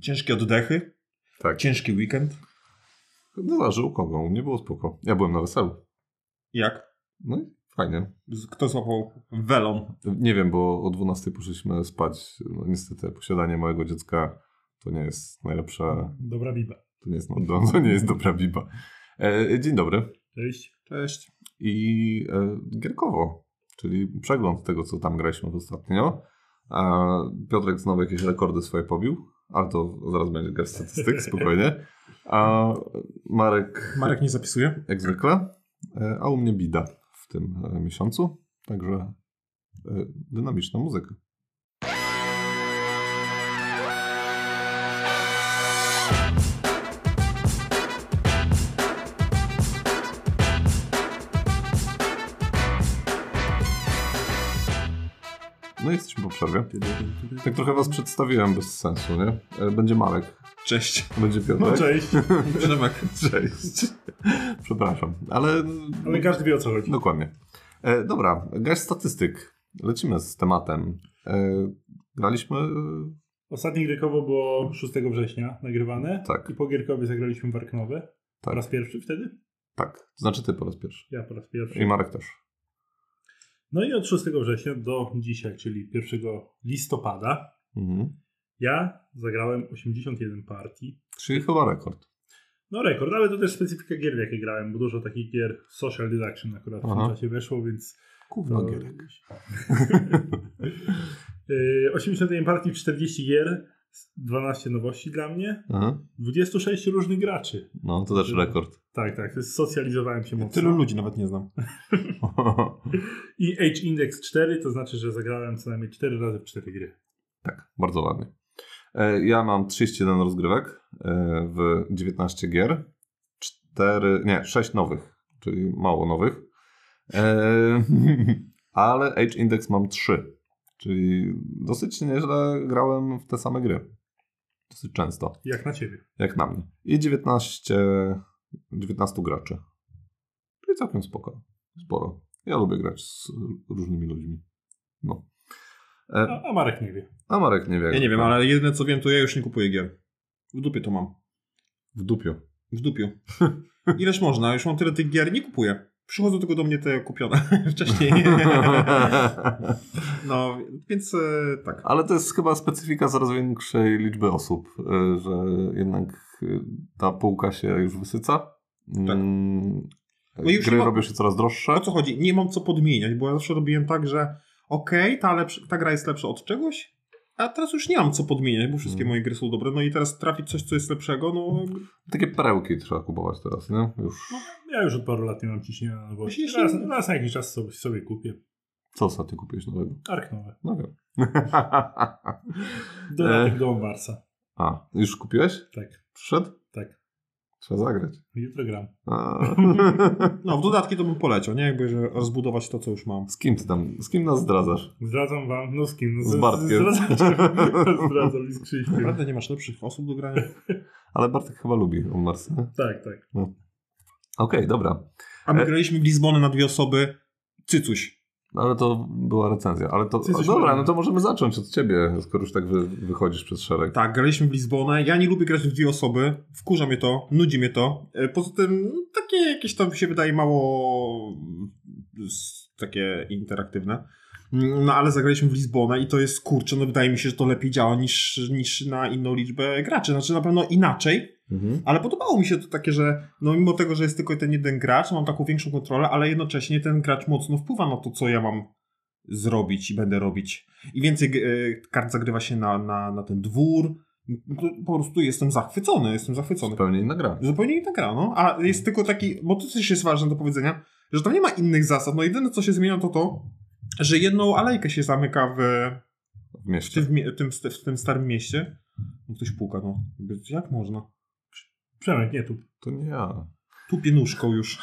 Ciężkie oddechy, Tak. ciężki weekend. Zależy u kogo, u mnie było spoko. Ja byłem na weselu. Jak? No i fajnie. Kto złapał welon? Nie wiem, bo o 12 poszliśmy spać. No, niestety posiadanie małego dziecka to nie jest najlepsza, Dobra biba. to nie jest, no, to nie jest dobra biba. E, dzień dobry. Cześć. Cześć. I e, gierkowo, czyli przegląd tego, co tam graliśmy ostatnio. A Piotrek znowu jakieś rekordy swoje pobił, ale to zaraz będzie garść statystyk, spokojnie. A Marek, Marek nie zapisuje? jak zwykle, e, a u mnie bida w tym e, miesiącu. Także e, dynamiczna muzyka. No i jesteśmy po przerwie. Tak trochę was przedstawiłem bez sensu, nie? E, Będzie Marek, Cześć. będzie No Piotrek. cześć. Przemek. Cześć. Przepraszam, ale... Ale każdy wie o co chodzi. Dokładnie. E, dobra, garść statystyk. Lecimy z tematem. E, graliśmy... Ostatnie Gierkowo było 6 września nagrywane. Tak. I po Gierkowie zagraliśmy w Arknowe. Po Tak, raz pierwszy wtedy? tak. To znaczy ty po raz pierwszy. Ja po raz pierwszy. I Marek też. No i od 6 września do dzisiaj, czyli 1 listopada, Mhm. ja zagrałem 81 partii. Czyli chyba rekord. No rekord, ale to też specyfika gier, w jakie grałem, bo dużo takich gier social deduction akurat w Aha. tym czasie weszło, więc... Gówno to- gierek. Yy, 81 partii, 40 gier, 12 nowości dla mnie, Aha. 26 różnych graczy. No, to też rekord. Tak, tak, socjalizowałem się mocno. Tylu ludzi nawet nie znam. I Age Index 4, to znaczy, że zagrałem co najmniej 4 razy w 4 gry. tak, bardzo ładnie. E, Ja mam 31 rozgrywek e, w 19 gier. 4, nie, 6 nowych, czyli mało nowych. E, ale Age Index mam 3, czyli dosyć nieźle grałem w te same gry. Dosyć często, Jak na ciebie. jak na mnie. I 19, 19 graczy. Czyli całkiem spoko. Sporo. Ja lubię grać z różnymi ludźmi. No. E, A, a Marek nie wie. a Marek nie wie. Ja nie wiem, ale jedyne co wiem, to ja już nie kupuję gier. W dupie to mam. W dupiu. W dupiu. Ileż można? Już mam tyle tych gier, nie kupuję. Przychodzą tylko do mnie te kupione wcześniej. No, więc e, tak. Ale to jest chyba specyfika coraz większej liczby osób, y, że jednak y, ta półka się już wysyca. Mm, No i już Gry ma- robią się coraz droższe. O co chodzi? Nie mam co podmieniać, bo ja zawsze robiłem tak, że okej, ta, lepsza- ta gra jest lepsza od czegoś, a teraz już nie mam co podmieniać, bo wszystkie Mm. moje gry są dobre. No i teraz trafić coś, co jest lepszego, no Takie perełki trzeba kupować teraz, nie? Już. Ja już od paru lat nie mam ciśnienia na nowości. Jeśli- Raz, raz na jakiś czas sobie, sobie kupię. Co ostatnio kupiłeś nowego? Ark nowe. No wiem. Dodatek do Marsa. A, już kupiłeś? Tak, Przyszedł? Trzeba zagrać. Jutro gram. No, w dodatki to bym poleciał, nie? Jakby, że rozbudować to, co już mam. Z kim ty tam, z kim nas zdradzasz? Zdradzam wam, no z kim? No Z Bartkiem. Zdradzam, i z Krzyśkiem. Naprawdę nie masz lepszych osób do grania? Ale Bartek chyba lubi on Mars, nie? Tak, tak. Okej, dobra. A my E- graliśmy w Lizbonę na dwie osoby. Cycuś. No ale to była recenzja. Ale to. Ty jesteś O, dobra, no to możemy zacząć od ciebie, skoro już tak wy, wychodzisz przez szereg. Tak, graliśmy w Lizbonę. Ja nie lubię grać w dwie osoby. Wkurza mnie to, nudzi mnie to. E, Poza tym no, takie jakieś tam się wydaje mało mm, takie interaktywne. Mm, No ale zagraliśmy w Lizbonę i to jest kurczę, no wydaje mi się, że to lepiej działa niż, niż na inną liczbę graczy. Znaczy na pewno inaczej, Mhm. ale podobało mi się to takie, że no mimo tego, że jest tylko ten jeden gracz, mam taką większą kontrolę, ale jednocześnie ten gracz mocno wpływa na to, co ja mam zrobić i będę robić. I więcej e, kart zagrywa się na, na, na ten dwór. To Po prostu jestem zachwycony, jestem zachwycony. Zupełnie inna gra. Zupełnie inna gra, no. A jest tylko taki, bo to też jest ważne do powiedzenia, że tam nie ma innych zasad. No jedyne, co się zmienia, to to, że jedną alejkę się zamyka w, W w, mieście. tym, w, tym, w tym starym mieście. No ktoś puka, no. Jak można? Przemek, nie tu. To nie ja. Tupie nóżką już.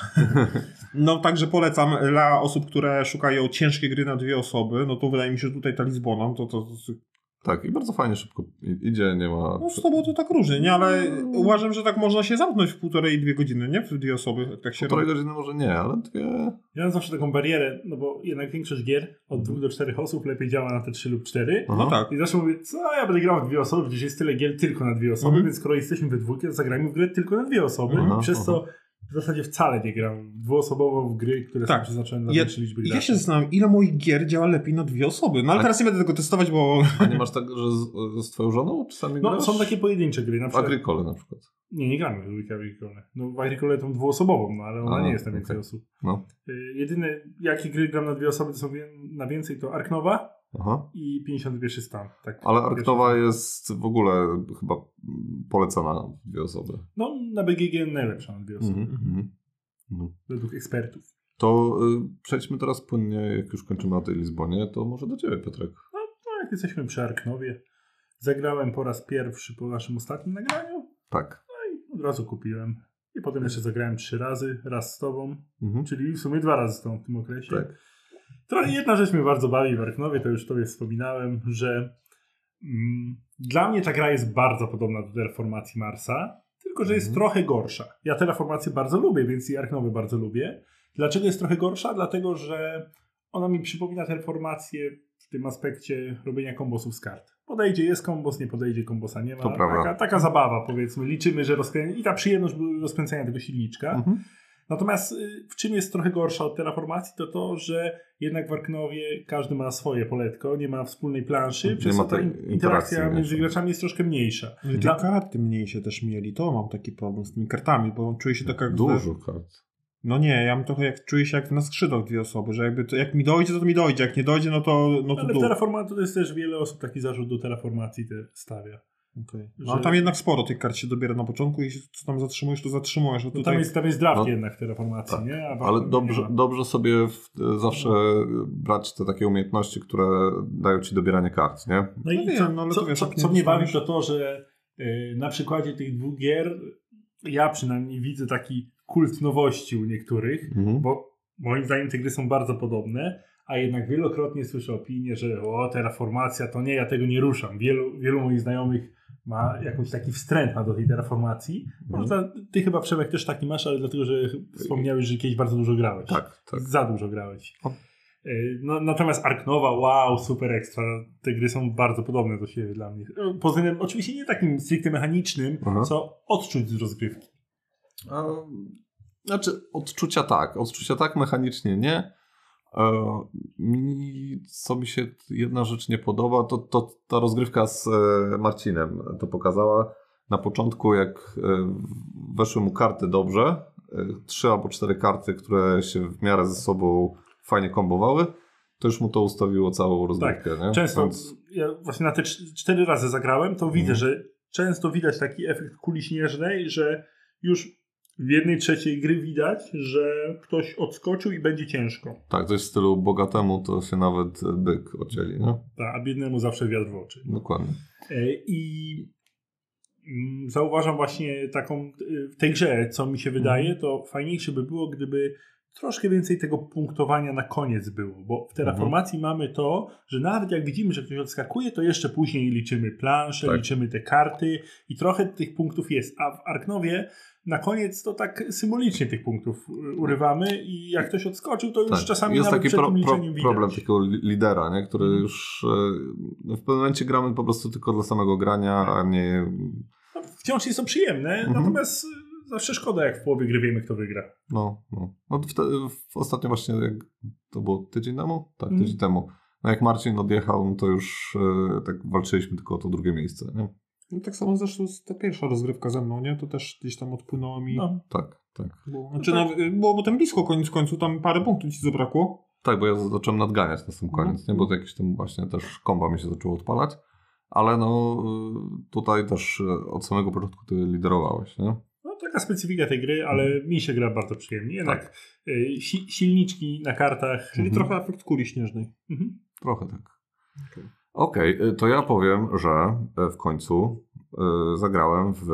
No także polecam dla osób, które szukają ciężkie gry na dwie osoby, no to wydaje mi się, że tutaj ta Lizbona, to, to, to Tak, i bardzo fajnie szybko i- idzie, nie ma... No z tobą to tak różnie, nie? Ale uważam, że tak można się zamknąć w półtorej, dwie godziny, nie? W dwie osoby, jak tak się Półtorej robi. godziny może nie, ale dwie... Ja mam zawsze taką barierę, no bo jednak większość gier od dwóch do czterech osób lepiej działa na te trzy lub cztery. Aha. No tak. I zawsze mówię, co ja będę grał w dwie osoby, przecież jest tyle gier tylko na dwie osoby, Mhm. więc skoro jesteśmy we dwójkę, to zagrajmy w grę tylko na dwie osoby. Aha, I przez aha. co w zasadzie wcale nie gram dwuosobowo w gry, które Tak. są przeznaczone dla Ja, większej liczby ja graczy. się zastanawiam, ile moich gier działa lepiej na dwie osoby. No ale A- teraz nie będę tego testować, bo... A nie masz tak, że z, z twoją żoną czasami No, grasz? są takie pojedyncze gry, na W przykład... Agricole na przykład. Nie, nie gramy w Agricole. No w Agricole tą dwuosobową, no ale ona A, nie jest na więcej okej. osób. No. Y, Jedyne, jakie gry gram na dwie osoby, to są na więcej, to Ark Nova Aha. i 51 stan. Tak, Ale stan. jest w ogóle chyba mm, polecana w dwie osoby. No, na BGG najlepsza na dwie osoby, Mhm, mhm. No. według ekspertów. To y, przejdźmy teraz płynnie, jak już kończymy na tej Lizbonie, to może do Ciebie, Piotrek. No, jak jesteśmy przy Arknowie, zagrałem po raz pierwszy po naszym ostatnim nagraniu, Tak. no i od razu kupiłem. I potem jeszcze zagrałem trzy razy, raz z tobą, Mhm. czyli w sumie dwa razy z tobą w tym okresie. Tak. Trochę jedna rzecz mnie bardzo bawi w Arknowie, to już tobie wspominałem, że mm, dla mnie ta gra jest bardzo podobna do Terraformacji Marsa, tylko że jest Mhm. trochę gorsza. Ja Terraformację bardzo lubię, więc i Arknowy bardzo lubię. Dlaczego jest trochę gorsza? Dlatego, że ona mi przypomina Terraformację w tym aspekcie robienia kombosów z kart. Podejdzie, jest kombos, nie podejdzie, kombosa nie ma. To. Taka, taka zabawa, powiedzmy. Liczymy, że rozkręcenie... I ta przyjemność rozkręcania tego silniczka. Mhm. Natomiast y, w czym jest trochę gorsza od terraformacji, to to, że jednak w Arknowie każdy ma swoje poletko, nie ma wspólnej planszy, Nie przez ma co ta interakcja między graczami jest troszkę mniejsza. Te Dla- karty mniejsze też mieli, to mam taki problem z tymi kartami, bo czuję się tak jak... Dużo kart. No nie, ja mam trochę jak, czuję się jak na skrzydłach dwie osoby, że jakby to, jak mi dojdzie, to, to mi dojdzie, jak nie dojdzie, no to, no to Ale w terraformacji to jest też wiele osób taki zarzut do terraformacji te stawia. Że- No ale tam jednak sporo tych kart się dobiera na początku i co tam zatrzymujesz, to zatrzymujesz. No No tutaj... tam, jest, tam jest draft No. jednak w terraformacji, Tak. nie? Ale dobrze, nie dobrze sobie w, zawsze brać te takie umiejętności, które dają Ci dobieranie kart, nie? No No i wiem, co, no ale co, to wiesz, co, co mnie bawi, to to, że y, na przykładzie tych dwóch gier ja przynajmniej widzę taki kult nowości u niektórych, Mhm. bo moim zdaniem te gry są bardzo podobne, a jednak wielokrotnie słyszę opinię, że o, terraformacja to nie, ja tego nie ruszam. Wielu, wielu moich znajomych ma jakiś taki wstręt ma do tej terraformacji. Mhm. Można, ty chyba Przemek też taki masz, ale dlatego, że wspomniałeś, że kiedyś bardzo dużo grałeś. Tak, tak. Za dużo grałeś. O. Y, No, natomiast Ark Nova, wow, super ekstra. Te gry są bardzo podobne do siebie dla mnie. Y, Pod względem oczywiście nie takim stricte mechanicznym, Aha. co odczuć z rozgrywki. A, znaczy, odczucia tak. Odczucia tak, mechanicznie nie. E, mi, co mi się jedna rzecz nie podoba, to, to ta rozgrywka z e, Marcinem to pokazała. Na początku, jak e, weszły mu karty dobrze, trzy albo cztery karty, które się w miarę ze sobą fajnie kombowały, to już mu to ustawiło całą rozgrywkę. nie? Tak. Często, Więc- ja właśnie na te cz- cztery razy zagrałem, to widzę, Mhm. że często widać taki efekt kuli śnieżnej, że już w jednej trzeciej gry widać, że ktoś odskoczył i będzie ciężko. Tak, jest w stylu bogatemu, to się nawet byk ocieli, nie? Tak, a biednemu zawsze wiatr w oczy. Dokładnie. E, I mm, zauważam właśnie taką y, w tej grze, co mi się wydaje, to fajniejsze by było, gdyby troszkę więcej tego punktowania na koniec było, bo w terraformacji mamy to, że nawet jak widzimy, że ktoś odskakuje, to jeszcze później liczymy plansze, Tak. liczymy te karty i trochę tych punktów jest, a w Arknowie na koniec to tak symbolicznie tych punktów y, urywamy i jak ktoś odskoczył, to już Tak. czasami jest nawet taki przed pro, pro, problem takiego li- lidera, nie? który Mhm. już e, no w pewnym momencie gramy po prostu tylko dla samego grania, a nie. No, wciąż jest to przyjemne, Mhm. natomiast y, zawsze szkoda, jak w połowie gry wiemy, kto wygra. No, no. no w, te, w ostatnio właśnie, jak to było tydzień temu? Tak, Mhm. tydzień temu. No jak Marcin odjechał, no to już e, tak walczyliśmy tylko o to drugie miejsce. Nie? No tak samo zresztą ta pierwsza rozgrywka ze mną, nie? To też gdzieś tam odpłynęło mi. No. Tak, tak. Było, znaczy, No no, było potem blisko koniec końcu, tam parę punktów ci zabrakło. Tak, bo ja zacząłem nadganiać na sam koniec, Mhm. nie? bo to jakieś tam właśnie też komba mi się zaczęło odpalać. Ale no tutaj też y, od samego początku ty liderowałeś, nie? No, taka specyfika tej gry, ale Mhm. mi się gra bardzo przyjemnie. Jednak Tak. y, si silniczki na kartach. Czyli Mhm. trochę efekt kuli śnieżnej. Mhm. Trochę tak. Okej. Okej, y, to ja powiem, że y, w końcu y, zagrałem w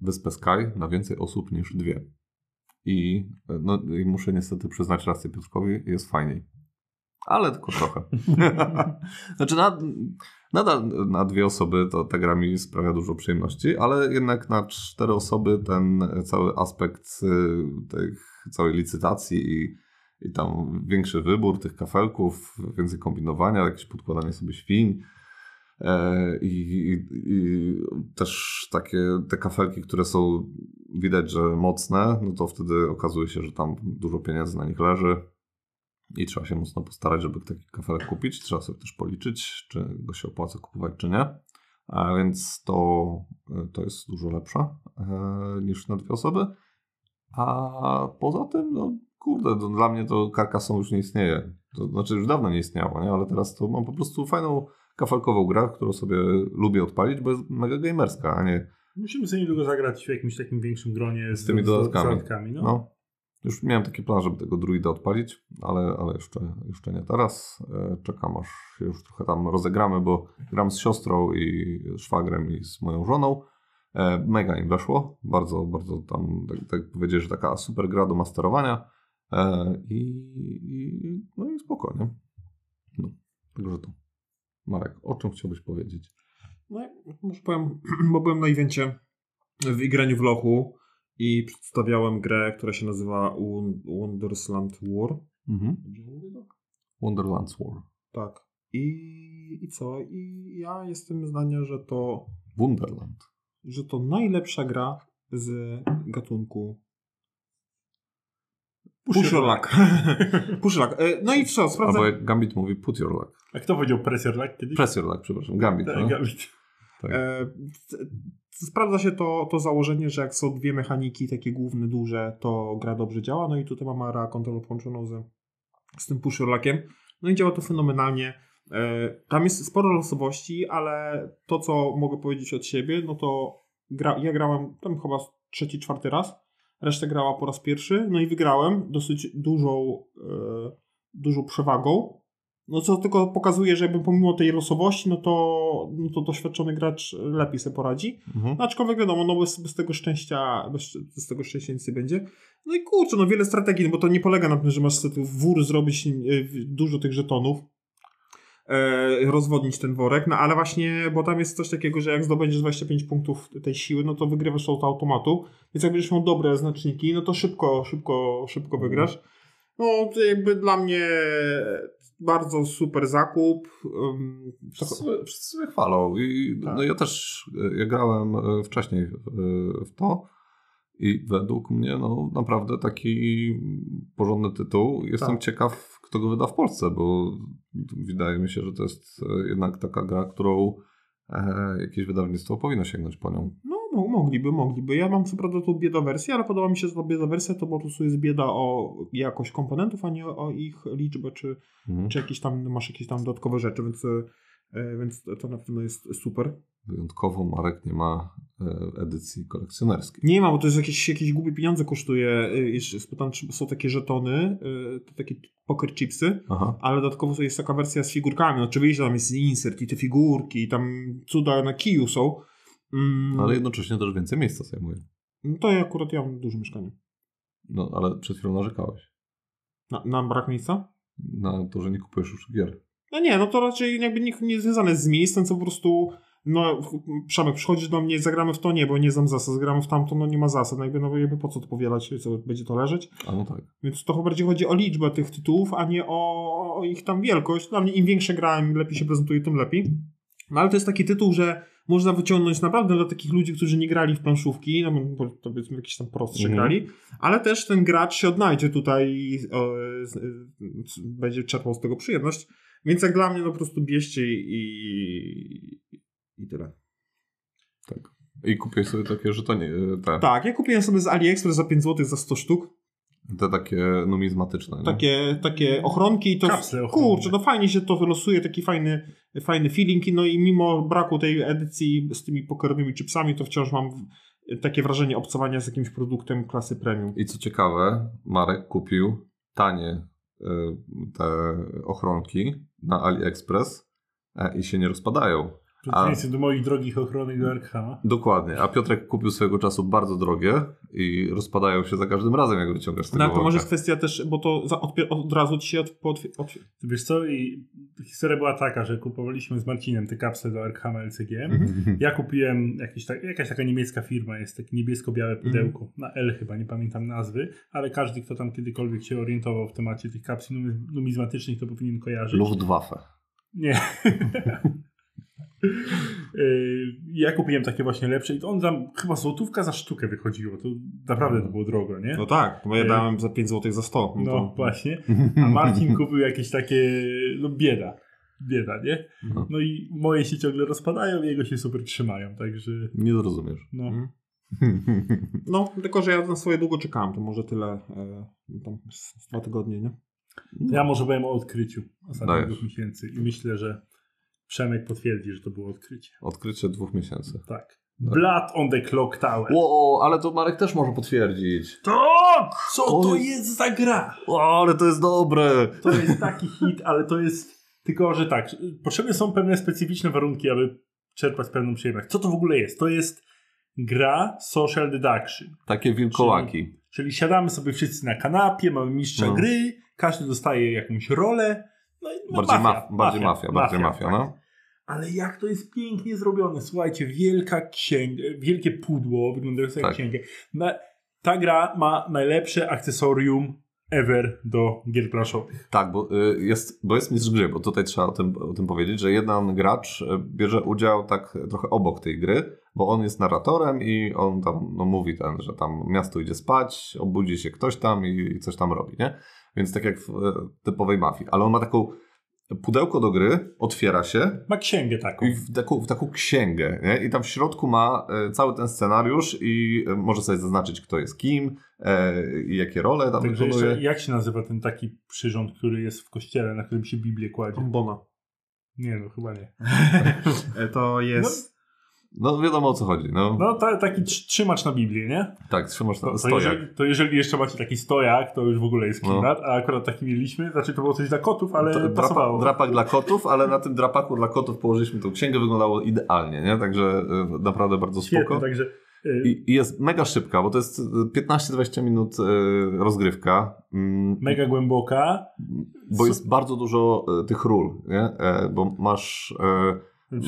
Wyspę Sky na więcej osób niż dwie. I, y, no, i muszę niestety przyznać rację Piotrkowi, jest fajniej. Ale tylko trochę. znaczy, na, Nadal na dwie osoby to ta gra mi sprawia dużo przyjemności, ale jednak na cztery osoby ten cały aspekt y, tych całej licytacji i, i tam większy wybór tych kafelków, więcej kombinowania, jakieś podkładanie sobie świń, E, I, i, I, też takie te kafelki, które są widać, że mocne, no to wtedy okazuje się, że tam dużo pieniędzy na nich leży i trzeba się mocno postarać, żeby taki kafelek kupić. Trzeba sobie też policzyć, czy go się opłaca kupować, czy nie. A więc to, to jest dużo lepsze e, niż na dwie osoby. A poza tym, no kurde, to dla mnie to Carcassonne już nie istnieje. To znaczy już dawno nie istniało, nie? ale teraz to mam po prostu fajną kafelkową grę, którą sobie lubię odpalić, bo jest mega gamerska, a nie... Musimy sobie niedługo zagrać w jakimś takim większym gronie z, z tymi dodatkami. Z dodatkami no. no. Już miałem taki plan, żeby tego druida odpalić, ale, ale jeszcze, jeszcze nie teraz. E, czekam aż się już trochę tam rozegramy, bo gram z siostrą i szwagrem i z moją żoną. E, mega im weszło. Bardzo, bardzo tam, tak, tak powiedzieć, że taka super gra do masterowania. E, I, i no i spokojnie. No, także to. Marek, o czym chciałbyś powiedzieć? No, może powiem, bo byłem na evencie w igraniu w lochu i przedstawiałem grę, która się nazywa Wondersland War. Mhm. Tak? Wonderland's War. Tak. I, I co? I ja jestem zdania, że to... Wonderland. Że to najlepsza gra z gatunku Push your luck. Push your luck. E, no i co, sprawdzam. Albo jak Gambit mówi put your luck. A kto powiedział press your luck kiedyś? Press your luck, przepraszam. Gambit. Tak, no? Gambit. Tak. E, sprawdza się to, to założenie, że jak są dwie mechaniki takie główne, duże, to gra dobrze działa. No i tutaj mamy area control połączoną z, z tym push your luckiem. No i działa to fenomenalnie. E, tam jest sporo losowości, ale to, co mogę powiedzieć od siebie, no to gra, ja grałem tam chyba trzeci, czwarty raz resztę grała po raz pierwszy, no i wygrałem dosyć dużą, e, dużą przewagą. No co tylko pokazuje, że jakby pomimo tej losowości, no to, no to doświadczony gracz lepiej sobie poradzi. Mhm. No, aczkolwiek wiadomo, no bez, bez tego szczęścia, bez, bez tego szczęścia nic nie będzie. No i kurczę, no wiele strategii, no bo to nie polega na tym, że masz wór zrobić e, dużo tych żetonów e, rozwodnić ten worek, no ale właśnie, bo tam jest coś takiego, że jak zdobędziesz 25 punktów tej siły, no to wygrywasz to automatu, więc jak będziesz miał dobre znaczniki, no to szybko, szybko, szybko mhm. wygrasz. No to jakby dla mnie bardzo super zakup. Wszyscy, sobie chwalą i tak. no ja też, ja grałem e, wcześniej w to i według mnie no naprawdę taki porządny tytuł. Jestem tak. ciekaw, kto go wyda w Polsce, bo wydaje mi się, że to jest e, jednak taka gra, którą e, jakieś wydawnictwo powinno sięgnąć po nią. No, mogliby, mogliby. Ja mam co prawda tu bieda wersję, ale podoba mi się, że ta bieda wersja to po prostu jest bieda o jakość komponentów, a nie o ich liczbę, czy, mhm. czy jakieś tam, masz jakieś tam dodatkowe rzeczy, więc, e, więc to na pewno jest super. Wyjątkowo Marek nie ma e, edycji kolekcjonerskiej. Nie ma, bo to jest jakieś, jakieś głupie pieniądze kosztuje. E, jeszcze spytam, czy są takie żetony, to takie poker chipsy, Aha. ale dodatkowo jest taka wersja z figurkami. Oczywiście tam jest insert i te figurki, i tam cuda na kiju są. Mm. Ale jednocześnie też więcej miejsca zajmuje. No to ja akurat ja mam duże mieszkanie. No, ale przed chwilą narzekałeś. Na, na brak miejsca? Na to, że nie kupujesz już gier. No nie, no to raczej jakby nie, nie związane z miejscem, co po prostu no Przemek, przychodzisz do mnie, zagramy w to, nie, bo nie znam zasad, zagramy w tamto, no nie ma zasad, no jakby, no jakby po co to powielać, co będzie to leżeć. A no tak. Więc to bardziej chodzi o liczbę tych tytułów, a nie o, o ich tam wielkość. Dla mnie im większe gra, im lepiej się prezentuje, tym lepiej. No ale to jest taki tytuł, że można wyciągnąć naprawdę dla takich ludzi, którzy nie grali w planszówki, no bo to powiedzmy jakieś tam prostsze mm. grali, ale też ten gracz się odnajdzie tutaj, o, będzie czerpał z tego przyjemność. Więc jak dla mnie, no po prostu bierzcie i, i tyle. Tak. I kupię sobie takie żetony. Te. Tak, ja kupiłem sobie z AliExpress za 5 zł za 100 sztuk. Te takie numizmatyczne. Nie? Takie, takie ochronki. To, Kapsle kurczę, no fajnie się to wylosuje, taki fajny, fajny feeling. No i mimo braku tej edycji z tymi pokerowymi chipsami, to wciąż mam takie wrażenie obcowania z jakimś produktem klasy premium. I co ciekawe, Marek kupił tanie y, te ochronki na AliExpress e, i się nie rozpadają. Przeciwieństwie do moich drogich ochronek do Arkhama. Dokładnie. A Piotrek kupił swojego czasu bardzo drogie i rozpadają się za każdym razem, jak wyciągasz z tego No to może jest kwestia też, bo to za, od, od razu ci się od, od, od, Wiesz co, i historia była taka, że kupowaliśmy z Marcinem te kapsle do Arkhama LCG. Mhm. Ja kupiłem jakieś tak, jakaś taka niemiecka firma, jest takie niebiesko-białe Mhm. pudełko, na L chyba, nie pamiętam nazwy, ale każdy, kto tam kiedykolwiek się orientował w temacie tych kapsli num- numizmatycznych, to powinien kojarzyć. Luftwaffe. Nie. Yy, ja kupiłem takie właśnie lepsze i to on tam chyba złotówka za sztukę wychodziło. To naprawdę to było drogo, nie? No tak, bo ja Y- dałem za 5 zł za 100. No to, właśnie. A Marcin kupił jakieś takie, no bieda. Bieda, nie? No. No i moje się ciągle rozpadają, jego się super trzymają, także Nie zrozumiesz. no. Mhm. No, tylko że ja na swoje długo czekałem, to może tyle, e, tam z, dwa tygodnie, nie? Ja może byłem o odkryciu ostatnich dwóch miesięcy i myślę, że Przemek potwierdzi, że to było odkrycie. Odkrycie dwóch miesięcy. Tak. Blood on the Clock Tower. Ło, ale to Marek też może potwierdzić. Tak! Co To to jest- za gra? O, ale to jest dobre. To jest taki hit, ale to jest tylko, że tak, potrzebne są pewne specyficzne warunki, aby czerpać pewną przyjemność. Co to w ogóle jest? To jest gra social deduction. Takie wilkołaki. Czyli siadamy sobie wszyscy na kanapie, mamy mistrza No. gry, każdy dostaje jakąś rolę. No no Bardziej, mafia, maf- bardziej mafia, bardziej mafia, tak. no. Ale jak to jest pięknie zrobione. Słuchajcie, wielka księga, wielkie pudło, wyglądające jak Tak. księgę. Ta gra ma najlepsze akcesorium ever do gier planszowych. Tak, bo y, jest, bo jest mistrz gry, bo tutaj trzeba o tym, o tym powiedzieć, że jeden gracz y, bierze udział tak trochę obok tej gry, bo on jest narratorem i on tam no, mówi ten, że tam miasto idzie spać, obudzi się ktoś tam i, i coś tam robi, nie? Więc tak jak w y, typowej mafii. Ale on ma taką pudełko do gry, otwiera się Ma księgę taką. i w taką, w taką księgę, nie? I tam w środku ma e, cały ten scenariusz i e, może sobie zaznaczyć, kto jest kim e, i jakie role tam Także jeszcze, jak się nazywa ten taki przyrząd, który jest w kościele, na którym się Biblię kładzie? Bombona. Nie no, chyba nie. E, to jest... No wiadomo o co chodzi, no. No ta, taki trz- trzymacz na Biblię, nie? Tak, trzymasz To, na to, stojak. jeżeli, to jeżeli jeszcze macie taki stojak, to już w ogóle jest No. klimat, a akurat taki mieliśmy, znaczy to było coś dla kotów, ale To pasowało. drapa, drapak dla kotów, ale na tym drapaku dla kotów położyliśmy tą księgę, wyglądało idealnie, nie? Także e, naprawdę bardzo Świetnie, spoko. także y, I, I jest mega szybka, bo to jest e, 15-20 minut e, rozgrywka. Mm, mega głęboka. Bo jest bardzo dużo e, tych ról, nie? E, bo masz,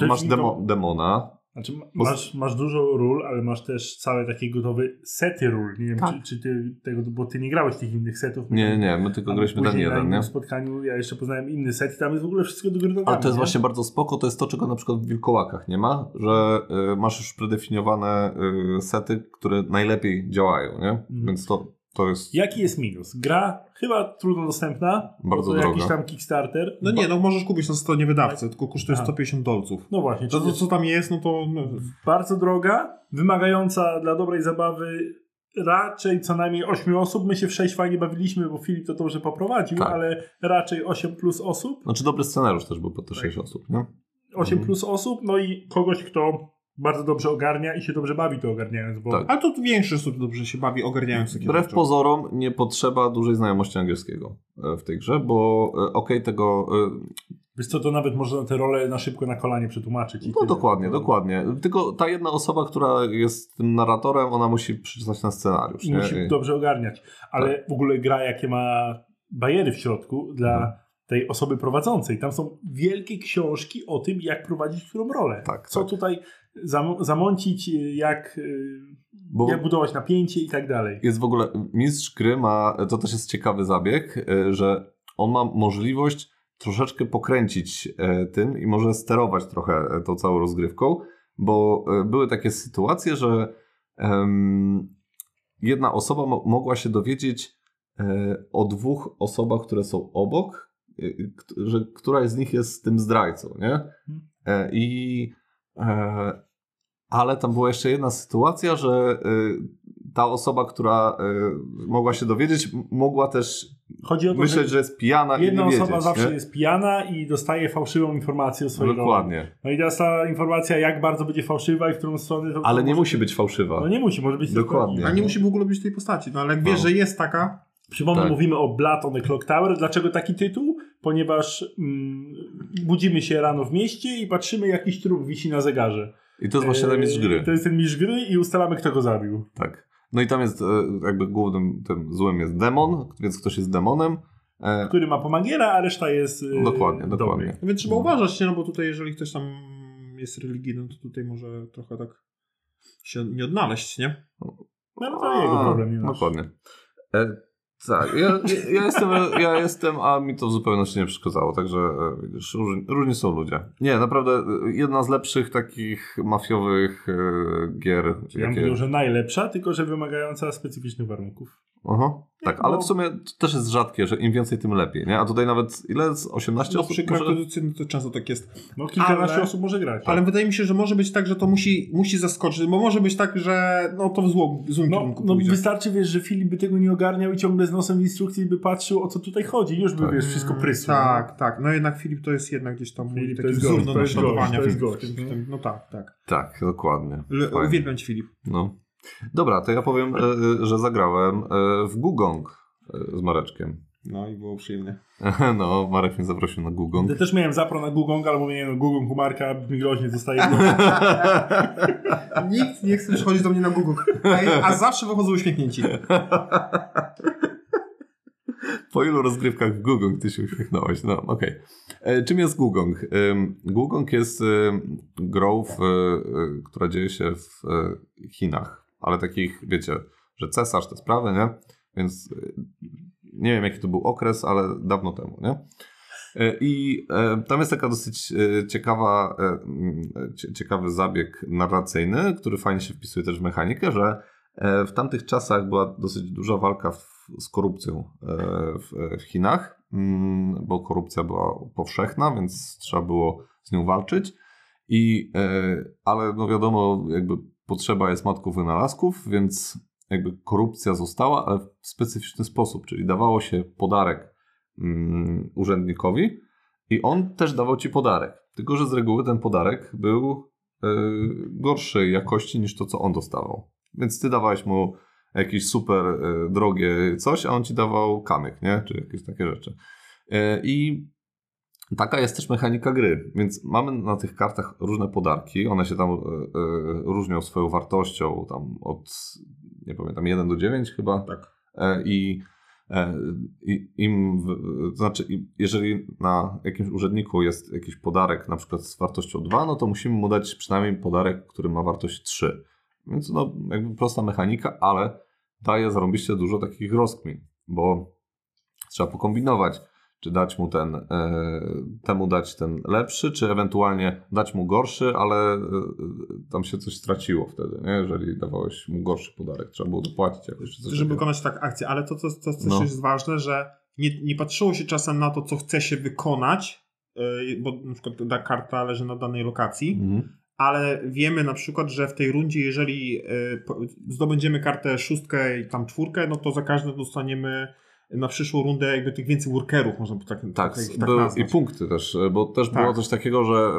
e, masz demo, to- demona. Znaczy, masz, masz dużo ról, ale masz też całe takie gotowe sety ról. Nie wiem, Tak. czy, czy ty tego, bo ty nie grałeś tych innych setów. Nie, nie, nie, my tylko graliśmy ten na jeden, nie? spotkaniu ja jeszcze poznałem inny set i tam jest w ogóle wszystko do gry Ale to jest właśnie bardzo spoko, to jest to, czego na przykład w Wilkołakach nie ma, że y, masz już predefiniowane y, sety, które najlepiej działają, nie? Mhm. Więc to, to jest... Jaki jest minus? Gra chyba trudno dostępna. bo Bardzo to droga. jakiś tam Kickstarter. No nie, no możesz kupić na stronie wydawcy, tylko kosztuje Aha. 150 dolców. No właśnie, To, to co tam jest, no to... No, bardzo droga, wymagająca dla dobrej zabawy raczej co najmniej 8 osób. My się w 6 fajnie bawiliśmy, bo Filip to dobrze poprowadził, Tak. ale raczej 8 plus osób. Znaczy dobry scenariusz też był po te 6 osób, nie? 8 Mhm. plus osób, no i kogoś, kto bardzo dobrze ogarnia i się dobrze bawi to ogarniając, bo Tak. ale to większość osób dobrze się bawi ogarniając takie Wbrew rzeczy. pozorom nie potrzeba dużej znajomości angielskiego e, w tej grze, bo e, okej tego... e, wiesz co, to nawet można te role na szybko na kolanie przetłumaczyć. i No tyle. dokładnie, To- dokładnie. Tylko ta jedna osoba, która jest tym narratorem, ona musi przeczytać ten scenariusz, I nie? musi dobrze ogarniać. Ale w ogóle gra, jakie ma bariery w środku dla Mhm. tej osoby prowadzącej. Tam są wielkie książki o tym, jak prowadzić którą rolę. Tak, Co tak. tutaj zam zamącić, y, jak, y, Bo- jak budować napięcie i tak dalej. Jest w ogóle, mistrz gry ma, to też jest ciekawy zabieg, e, że on ma możliwość troszeczkę pokręcić tym i może sterować trochę tą całą rozgrywką, bo były takie sytuacje, że em, jedna osoba mo mogła się dowiedzieć e, o dwóch osobach, które są obok, e, że któraś z nich jest tym zdrajcą, nie? E, I ale tam była jeszcze jedna sytuacja, że y, ta osoba, która y, mogła się dowiedzieć, mogła też Chodzi o to, myśleć, że że jest pijana jedna i nie osoba wiedzieć. zawsze nie? jest pijana i dostaje fałszywą informację o swojej roli. Dokładnie. No i teraz ta informacja, jak bardzo będzie fałszywa i w którą stronę... To, Ale to nie musi być fałszywa. No nie musi, może być Dokładnie. A nie musi w ogóle być tej postaci, no ale jak wiesz, No. że jest taka, Przypomnę, Tak. mówimy o Blood on the Clock Tower. Dlaczego taki tytuł? Ponieważ mm, budzimy się rano w mieście i patrzymy, jakiś trup wisi na zegarze. I to jest właśnie ten mistrz gry. Eee, To jest ten mistrz gry i ustalamy, kto go zabił. Tak. No i tam jest e, jakby głównym tym złym jest demon, więc ktoś jest demonem. E, Który ma pomagiera, a reszta jest e, Dokładnie, dobry. dokładnie. No Więc trzeba uważać, nie? No bo tutaj jeżeli ktoś tam jest religijny, to tutaj może trochę tak się nie odnaleźć, nie? No ale to jego A, problem, nie nasz. Dokładnie. E, tak, ja, ja, jestem, ja jestem, a mi to w zupełności nie przeszkadzało, także e, widzisz, różni, różni są ludzie. Nie, naprawdę e, jedna z lepszych takich mafiowych e, gier. Ja jakie- powiedział, że najlepsza, tylko że wymagająca specyficznych warunków. Aha, tak, ale bo- w sumie to też jest rzadkie, że im więcej, tym lepiej, nie? A tutaj nawet ile? Z 18 No, osób przy może... kreatywicy to często tak jest. No kilkanaście Ale- osób może grać. Ale wydaje mi się, że może być tak, że to musi, musi zaskoczyć, bo może być tak, że no to w złą, w złym No, kierunku no pójdzie. wystarczy, wiesz, że Filip by tego nie ogarniał i ciągle z nosem w instrukcji by patrzył, o co tutaj chodzi. Już by, Tak. wiesz, wszystko prysło. Tak, tak. No jednak Filip to jest jednak gdzieś tam mój Filip taki wzór do naśladowania. No tak, tak. Tak, dokładnie. Le, uwielbiam cię Filip. No. Dobra, to ja powiem, e, e, że zagrałem e, w Gugong z Mareczkiem. No i było przyjemnie. No, Marek mnie zaprosił na Gugong. Ja też miałem zapro na Google, ale mówię, nie no, Google Kumarka brzmi groźnie, zostaje Nikt nie chce przychodzić do mnie na Google. A, a zawsze wychodzą uśmiechnięci. Po ilu rozgrywkach w Gugong ty się uśmiechnąłeś? No, okej. E, Czym jest Gugong? Gugong jest grą, w, która dzieje się w Chinach, ale takich, wiecie, że cesarz te sprawy, nie? Więc y, nie wiem, jaki to był okres, ale dawno temu, nie? E, I e, tam jest taka dosyć ciekawa, cie- ciekawy zabieg narracyjny, który fajnie się wpisuje też w mechanikę, że w tamtych czasach była dosyć duża walka w, z korupcją w, w Chinach, mm, bo korupcja była powszechna, więc trzeba było z nią walczyć. I, ale no wiadomo, jakby potrzeba jest matką wynalazków, więc jakby korupcja została, ale w specyficzny sposób, czyli dawało się podarek mm, urzędnikowi i on też dawał ci podarek. Tylko, że z reguły ten podarek był y, gorszej jakości niż to, co on dostawał. Więc ty dawałeś mu jakieś super y, drogie coś, a on ci dawał kamyk, nie? Czy jakieś takie rzeczy. Y, I taka jest też mechanika gry. Więc mamy na tych kartach różne podarki. One się tam y, y, różnią swoją wartością tam od, nie pamiętam, 1 do 9 chyba. Tak. E, I, e, i im, to znaczy, jeżeli na jakimś urzędniku jest jakiś podarek, na przykład z wartością 2, no to musimy mu dać przynajmniej podarek, który ma wartość 3. Więc no, jakby prosta mechanika, ale daje zarąbiście dużo takich rozkmin, bo trzeba pokombinować, czy dać mu ten, e, temu dać ten lepszy, czy ewentualnie dać mu gorszy, ale e, tam się coś straciło wtedy, nie? jeżeli dawałeś mu gorszy podarek, trzeba było dopłacić jakoś. Czy coś Żeby wykonać tak akcję, ale to, to, to też No. jest ważne, że nie, nie patrzyło się czasem na to, co chce się wykonać, yy, bo na przykład ta karta leży na danej lokacji, Mhm. ale wiemy na przykład, że w tej rundzie, jeżeli zdobędziemy kartę szóstkę i tam czwórkę, no to za każde dostaniemy na przyszłą rundę jakby tych więcej workerów, można by tak, Tak, tak, tak był, i punkty też, bo też Tak. było coś takiego, że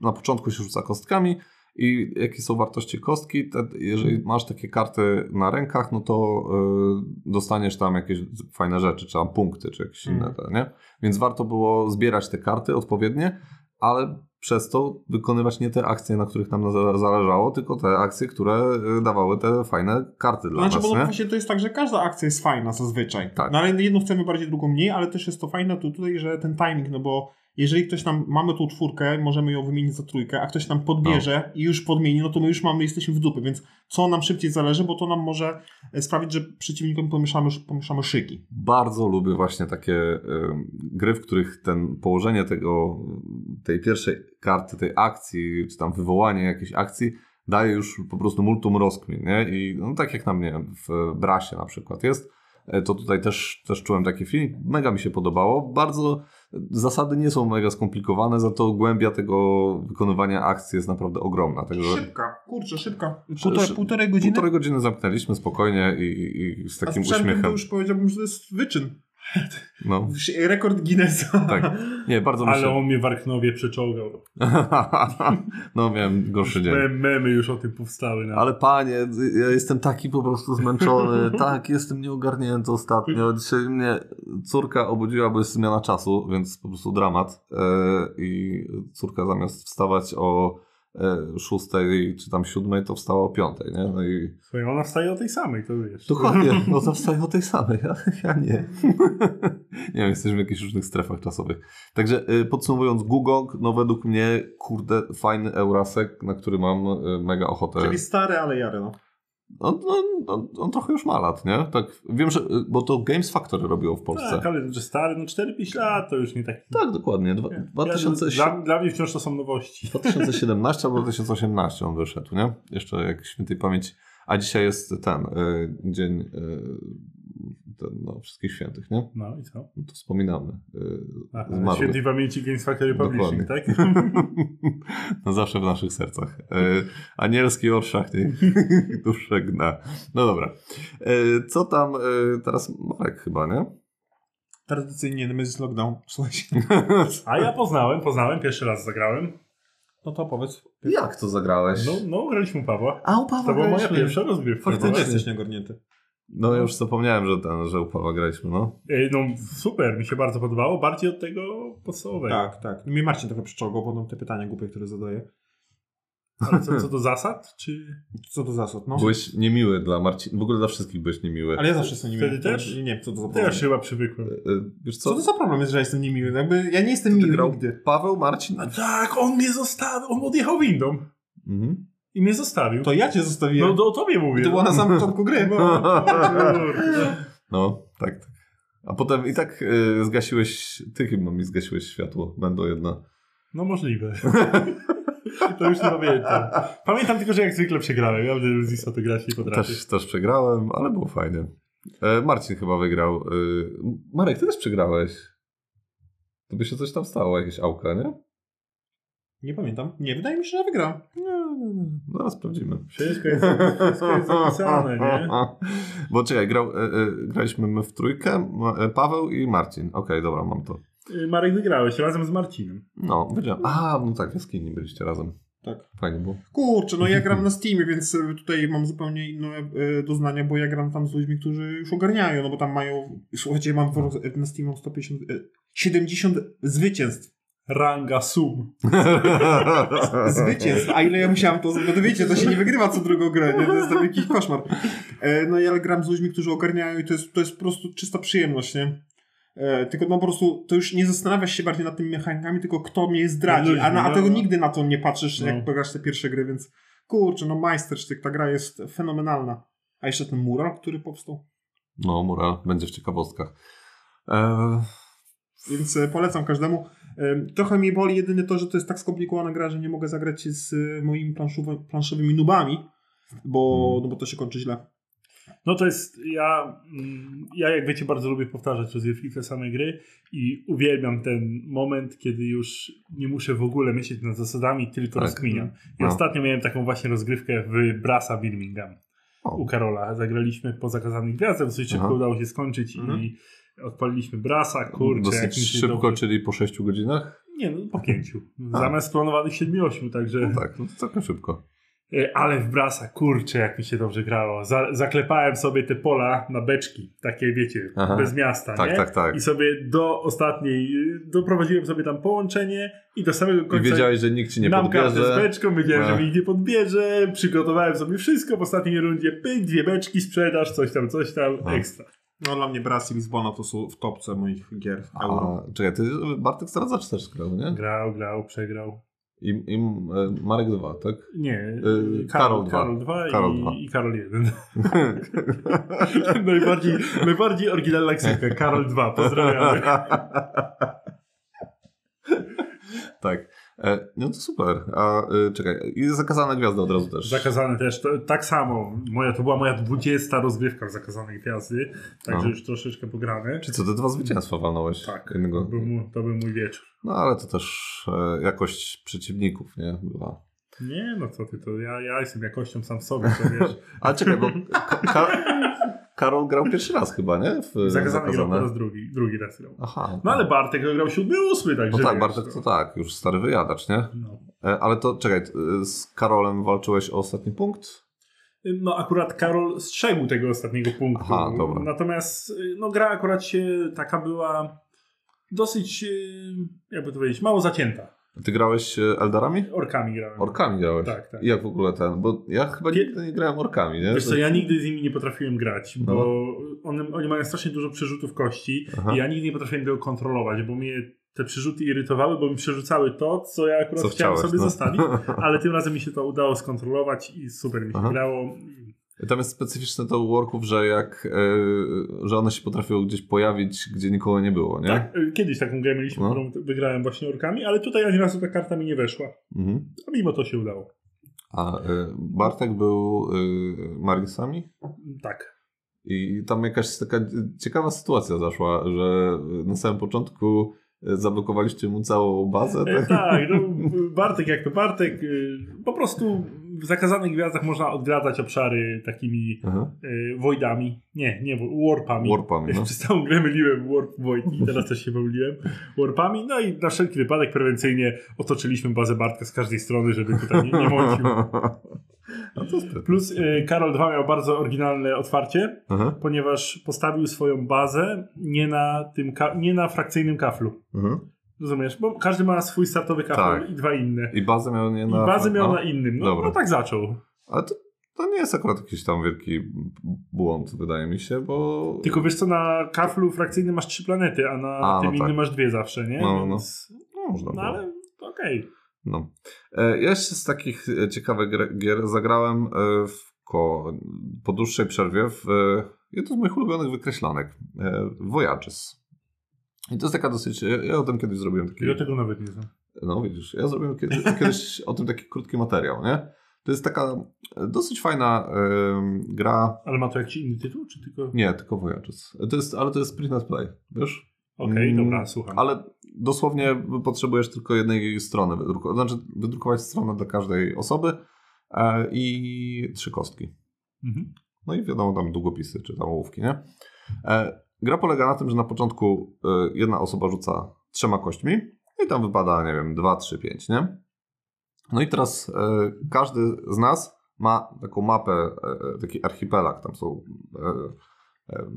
na początku się rzuca kostkami i jakie są wartości kostki, jeżeli masz takie karty na rękach, no to y, dostaniesz tam jakieś fajne rzeczy, czy tam punkty, czy jakieś inne, Mhm. nie? Więc warto było zbierać te karty odpowiednie, ale przez to wykonywać nie te akcje, na których nam za- zależało, tylko te akcje, które y, dawały te fajne karty dla Znaczy, nas, bo no nie? właśnie to jest tak, że każda akcja jest fajna zazwyczaj. Tak. No ale jedną chcemy bardziej, drugą mniej, ale też jest to fajne tu, tutaj, że ten timing, no bo jeżeli ktoś nam, mamy tą czwórkę, możemy ją wymienić za trójkę, a ktoś nam podbierze No. i już podmieni, no to my już mamy, jesteśmy w dupy, więc co nam szybciej zależy, bo to nam może e, sprawić, że przeciwnikom pomieszamy, pomieszamy szyki. bardzo lubię właśnie takie ym, gry, w których ten położenie tego, tej pierwszej karty, tej akcji, czy tam wywołanie jakiejś akcji daje już po prostu multum rozkmin, nie? I no, tak jak na mnie w Brasie na przykład jest, e, to tutaj też, też czułem taki film, mega mi się podobało, bardzo zasady nie są mega skomplikowane, za to głębia tego wykonywania akcji jest naprawdę ogromna, także Szybka, kurczę, szybka. Szy- Półtorej, półtorej godziny. półtorej godziny zamknęliśmy spokojnie i, i z a takim to uśmiechem. już powiedziałbym, że to jest wyczyn. No, Rekord Guinnessa. tak. Nie, bardzo mi Ale on mnie w Arknowie przeczołgał. no, miałem gorszy dzień. Me- Memy już o tym powstały. No. Ale panie, ja jestem taki po prostu zmęczony, tak, jestem nieogarnięty ostatnio. Dzisiaj mnie córka obudziła, bo jest zmiana czasu, więc po prostu dramat. E, I córka zamiast wstawać o szóstej czy tam siódmej, to wstała o piątej, nie? No i Słuchaj, ona wstaje o tej samej, to wiesz. dokładnie, no to wstaje o tej samej, ja, ja nie. nie wiem, jesteśmy w jakichś różnych strefach czasowych. Także y, podsumowując, Gugong, no według mnie, kurde, fajny Eurasek, na który mam y, mega ochotę. Czyli stary, ale jary, no. On, on, on, on trochę już ma lat, nie? Tak, wiem, że, bo to Games Factory robiło w Polsce. Tak, ale że stary, no 4-5 lat to już nie taki. Tak, dokładnie. Dwa, 2000, dla, dla mnie wciąż to są nowości. 2017 albo 2018 on wyszedł, nie? Jeszcze jak świętej pamięci. A dzisiaj jest ten y, dzień y, ten, no, wszystkich świętych, nie? No i co? No to wspominamy. Y, Aha, świętej pamięci Games Factory Publishing, tak? no zawsze w naszych sercach. Y, anielski orszak niech duszę gna. No dobra. Y, co tam y, teraz Marek chyba, nie? Tradycyjnie Nemesis Lockdown. Słuchajcie. A ja poznałem, poznałem, pierwszy raz zagrałem. No to powiedz. Jak to zagrałeś? No, no graliśmy u Pawła. A u Pawła To była moja graliśmy. pierwsza rozgrywka. Faktycznie. Faktycznie jesteś nieogarnięty. No ja już zapomniałem, że ten, że u Pawła graliśmy, no. Ej, No super, mi się bardzo podobało, bardziej od tego podstawowego. Tak, tak. Mnie Marcin trochę przyczołgał, bo te pytania głupie, które zadaje. Ale co, co do zasad? Czy... Co to zasad, no? Byłeś niemiły dla Marcina, w ogóle dla wszystkich byłeś niemiły. Ale ja zawsze jestem niemiły. Wtedy też? Nie wiem, co to za To problem. ja chyba przywykłem. Y, y, Wiesz co? Co to za problem jest, że ja jestem niemiły? Jakby ja nie jestem miły grał nigdy. Paweł, Marcin? A tak, on mnie zostawił, on odjechał windą Mhm. I mnie zostawił. To ja cię zostawiłem. No to o tobie mówię. to było na samym początku gry. No. No, tak, tak. A potem i tak y, zgasiłeś, ty chyba mi zgasiłeś światło, będą jedna. no możliwe. To już nie pamiętam. Pamiętam tylko, że jak zwykle przegrałem. Ja bym Zisa to grać nie potrafię. Też, też przegrałem, ale było fajnie. E, Marcin chyba wygrał. Y, Marek, ty też przegrałeś. To by się coś tam stało, jakieś auka, nie? Nie pamiętam. Nie, wydaje mi się, że wygrałem. Nie, Zaraz sprawdzimy. Wszystko jest, wszystko jest zapisane, nie? Bo czekaj, grał, e, e, graliśmy my w trójkę, e, Paweł i Marcin. Okej, dobra, mam to. Y, Marek wygrałeś razem z Marcinem. No, wiedziałem. A, no tak, w jaskini byliście razem. Tak. Fajnie było. Kurczę, no ja gram na Steamie, więc e, tutaj mam zupełnie inne e, doznania, bo ja gram tam z ludźmi, którzy już ogarniają, no bo tam mają, słuchajcie, mam w- na Steamie mam 150, e, 70 zwycięstw. Ranga sum. Zwycięstw, a ile ja musiałem to, no to wiecie, to się nie wygrywa co drugą grę, nie? to jest tam jakiś koszmar. E, no ja gram z ludźmi, którzy ogarniają i to jest, to jest po prostu czysta przyjemność, nie? E, tylko no po prostu to już nie zastanawiasz się bardziej nad tymi mechanikami, tylko kto mnie zdradzi, a, na, a tego No. nigdy na to nie patrzysz, No. jak grasz te pierwsze gry, więc kurczę, no majstersztyk, ta gra jest fenomenalna. A jeszcze ten mural, który powstał. No, mural będzie w ciekawostkach. E, Więc polecam każdemu. Trochę mnie boli jedynie to, że to jest tak skomplikowana gra, że nie mogę zagrać z e, moimi planszowy, planszowymi nubami, bo, Mm. no bo to się kończy źle. No to jest, ja, mm, ja jak wiecie bardzo lubię powtarzać rozgrywki te same gry i uwielbiam ten moment, kiedy już nie muszę w ogóle myśleć nad zasadami, tylko Tak. rozkminiam. I No. ostatnio miałem taką właśnie rozgrywkę w Brasa Birmingham o, u Karola. Zagraliśmy po zakazanych gwiazdach, dosyć szybko udało się skończyć Mhm. i odpaliliśmy Brasa, kurczę. dosyć szybko, dobrze- czyli po 6 godzinach? Nie, no po pięciu. A. Zamiast planowanych 7-8, także... No tak, no to całkiem szybko. E, Ale w brasa, kurczę, jak mi się dobrze grało. Za, zaklepałem sobie te pola na beczki, takie wiecie, Aha. bez miasta, Tak, nie? tak, tak. I sobie do ostatniej, y, doprowadziłem sobie tam połączenie i do samego I końca wiedziałeś, że nikt ci nie mam kartę z podbierze. beczką, wiedziałem, No. że mi nie podbierze, przygotowałem sobie wszystko w ostatniej rundzie, pyk, dwie beczki, sprzedaż, coś tam, coś tam, No. ekstra. No dla mnie Brass i Lisbona to są w topce moich gier euro. A, czekaj, ty Bartek Stradzacz też grał, nie? Grał, grał, przegrał. I, i e, Marek 2, tak? Nie, Y, Karol, Karol Karol, dwa. 2 Karol i, dwa. i Karol 1. najbardziej, najbardziej oryginalna ksywka, Karol 2, pozdrawiamy. tak. E, no to super. A e, czekaj, i zakazana gwiazda od razu też. Zakazane też, to, tak samo. Moja, to była moja 20 rozgrywka w Zakazanej Gwiazdy, także No. już troszeczkę pograne. Czy co, te dwa zwycięstwa walnąłeś? Tak, Jednego. to był, mój, to był mój wieczór. No ale to też e, jakość przeciwników, nie? Była. Nie, no co ty, to ja, ja jestem jakością sam sobie, to wiesz. Ale czekaj, bo Ka- Ka- Karol grał pierwszy raz chyba, nie? W Zakazany grał po Zakazane. raz drugi, drugi raz grał. Aha. No ale Bartek grał siódmy, ósmy, także No tak, Bartek to tak, już stary wyjadacz, nie? No. E, Ale to czekaj, z Karolem walczyłeś o ostatni punkt? No akurat Karol strzegł tego ostatniego punktu. Aha, dobra. Natomiast y, no, gra akurat się taka była dosyć, y, jakby to powiedzieć, mało zacięta. Ty grałeś e, Eldarami? Orkami grałem. Orkami grałeś? Tak, tak. I jak w ogóle ten? Bo ja chyba Kie- nigdy nie grałem orkami, nie? Wiesz co, ja nigdy z nimi nie potrafiłem grać, No. bo one, oni mają strasznie dużo przerzutów kości Aha. i ja nigdy nie potrafiłem tego kontrolować, bo mnie te przerzuty irytowały, bo mi przerzucały to, co ja akurat Co chciałem chciałeś, sobie no. zostawić, ale tym razem mi się to udało skontrolować i super mi się Aha. grało. Tam jest specyficzne to u worków, że jak, e, że one się potrafią gdzieś pojawić, gdzie nikogo nie było, nie? Tak, y, kiedyś taką grę mieliśmy, No. którą wygrałem właśnie orkami, ale tutaj ani razu ta karta mi nie weszła. Mhm. A mimo to się udało. A e, Bartek był e, Marinesami? Tak. I tam jakaś taka ciekawa sytuacja zaszła, że na samym początku e, zablokowaliście mu całą bazę, E, tak? tak, no, Bartek jak to Bartek. y, Po prostu w zakazanych gwiazdach można odgradzać obszary takimi Aha. y, voidami. Nie, nie, warpami. Warpami, no. Przez całą grę myliłem warp void i teraz też się pomyliłem. Warpami. No i na wszelki wypadek prewencyjnie otoczyliśmy bazę Bartka z każdej strony, żeby tutaj nie, nie mącił. No to. Plus y, Karol 2 miał bardzo oryginalne otwarcie, Aha. ponieważ postawił swoją bazę nie na tym, nie na frakcyjnym kaflu. Mhm. Rozumiesz? Bo każdy ma swój startowy kafel Tak. i dwa inne. I bazę miał nie I na... bazę miał no. na innym. No, Dobra. no tak zaczął. Ale to, to nie jest akurat jakiś tam wielki błąd, wydaje mi się, bo... Tylko wiesz co, na kaflu frakcyjnym masz trzy planety, a na A, no tym tak. innym masz dwie zawsze, nie? No, no, no. Więc, No, można no było. ale to okej. No. E, Ja jeszcze z takich e, ciekawych gier zagrałem e, w ko- po dłuższej przerwie w jedną z moich ulubionych wykreślanek. Voyages. I to jest taka dosyć... Ja o tym kiedyś zrobiłem taki... Ja tego nawet nie znam. No widzisz, ja zrobiłem kiedy, kiedyś o tym taki krótki materiał, nie? To jest taka dosyć fajna gra... Ale ma to jakiś inny tytuł, czy tylko... Nie, tylko Voyages. To jest, ale to jest print and play, wiesz? Okej, Mm, dobra, słucham. Ale dosłownie potrzebujesz tylko jednej strony wydrukować. Znaczy wydrukować stronę dla każdej osoby e, i trzy kostki. Mhm. No i wiadomo, tam długopisy czy tam ołówki, nie? E, gra polega na tym, że na początku e, jedna osoba rzuca trzema kośćmi i tam wypada, nie wiem, 2, 3, 5, nie? No i teraz e, każdy z nas ma taką mapę, e, taki archipelag, tam są e, e,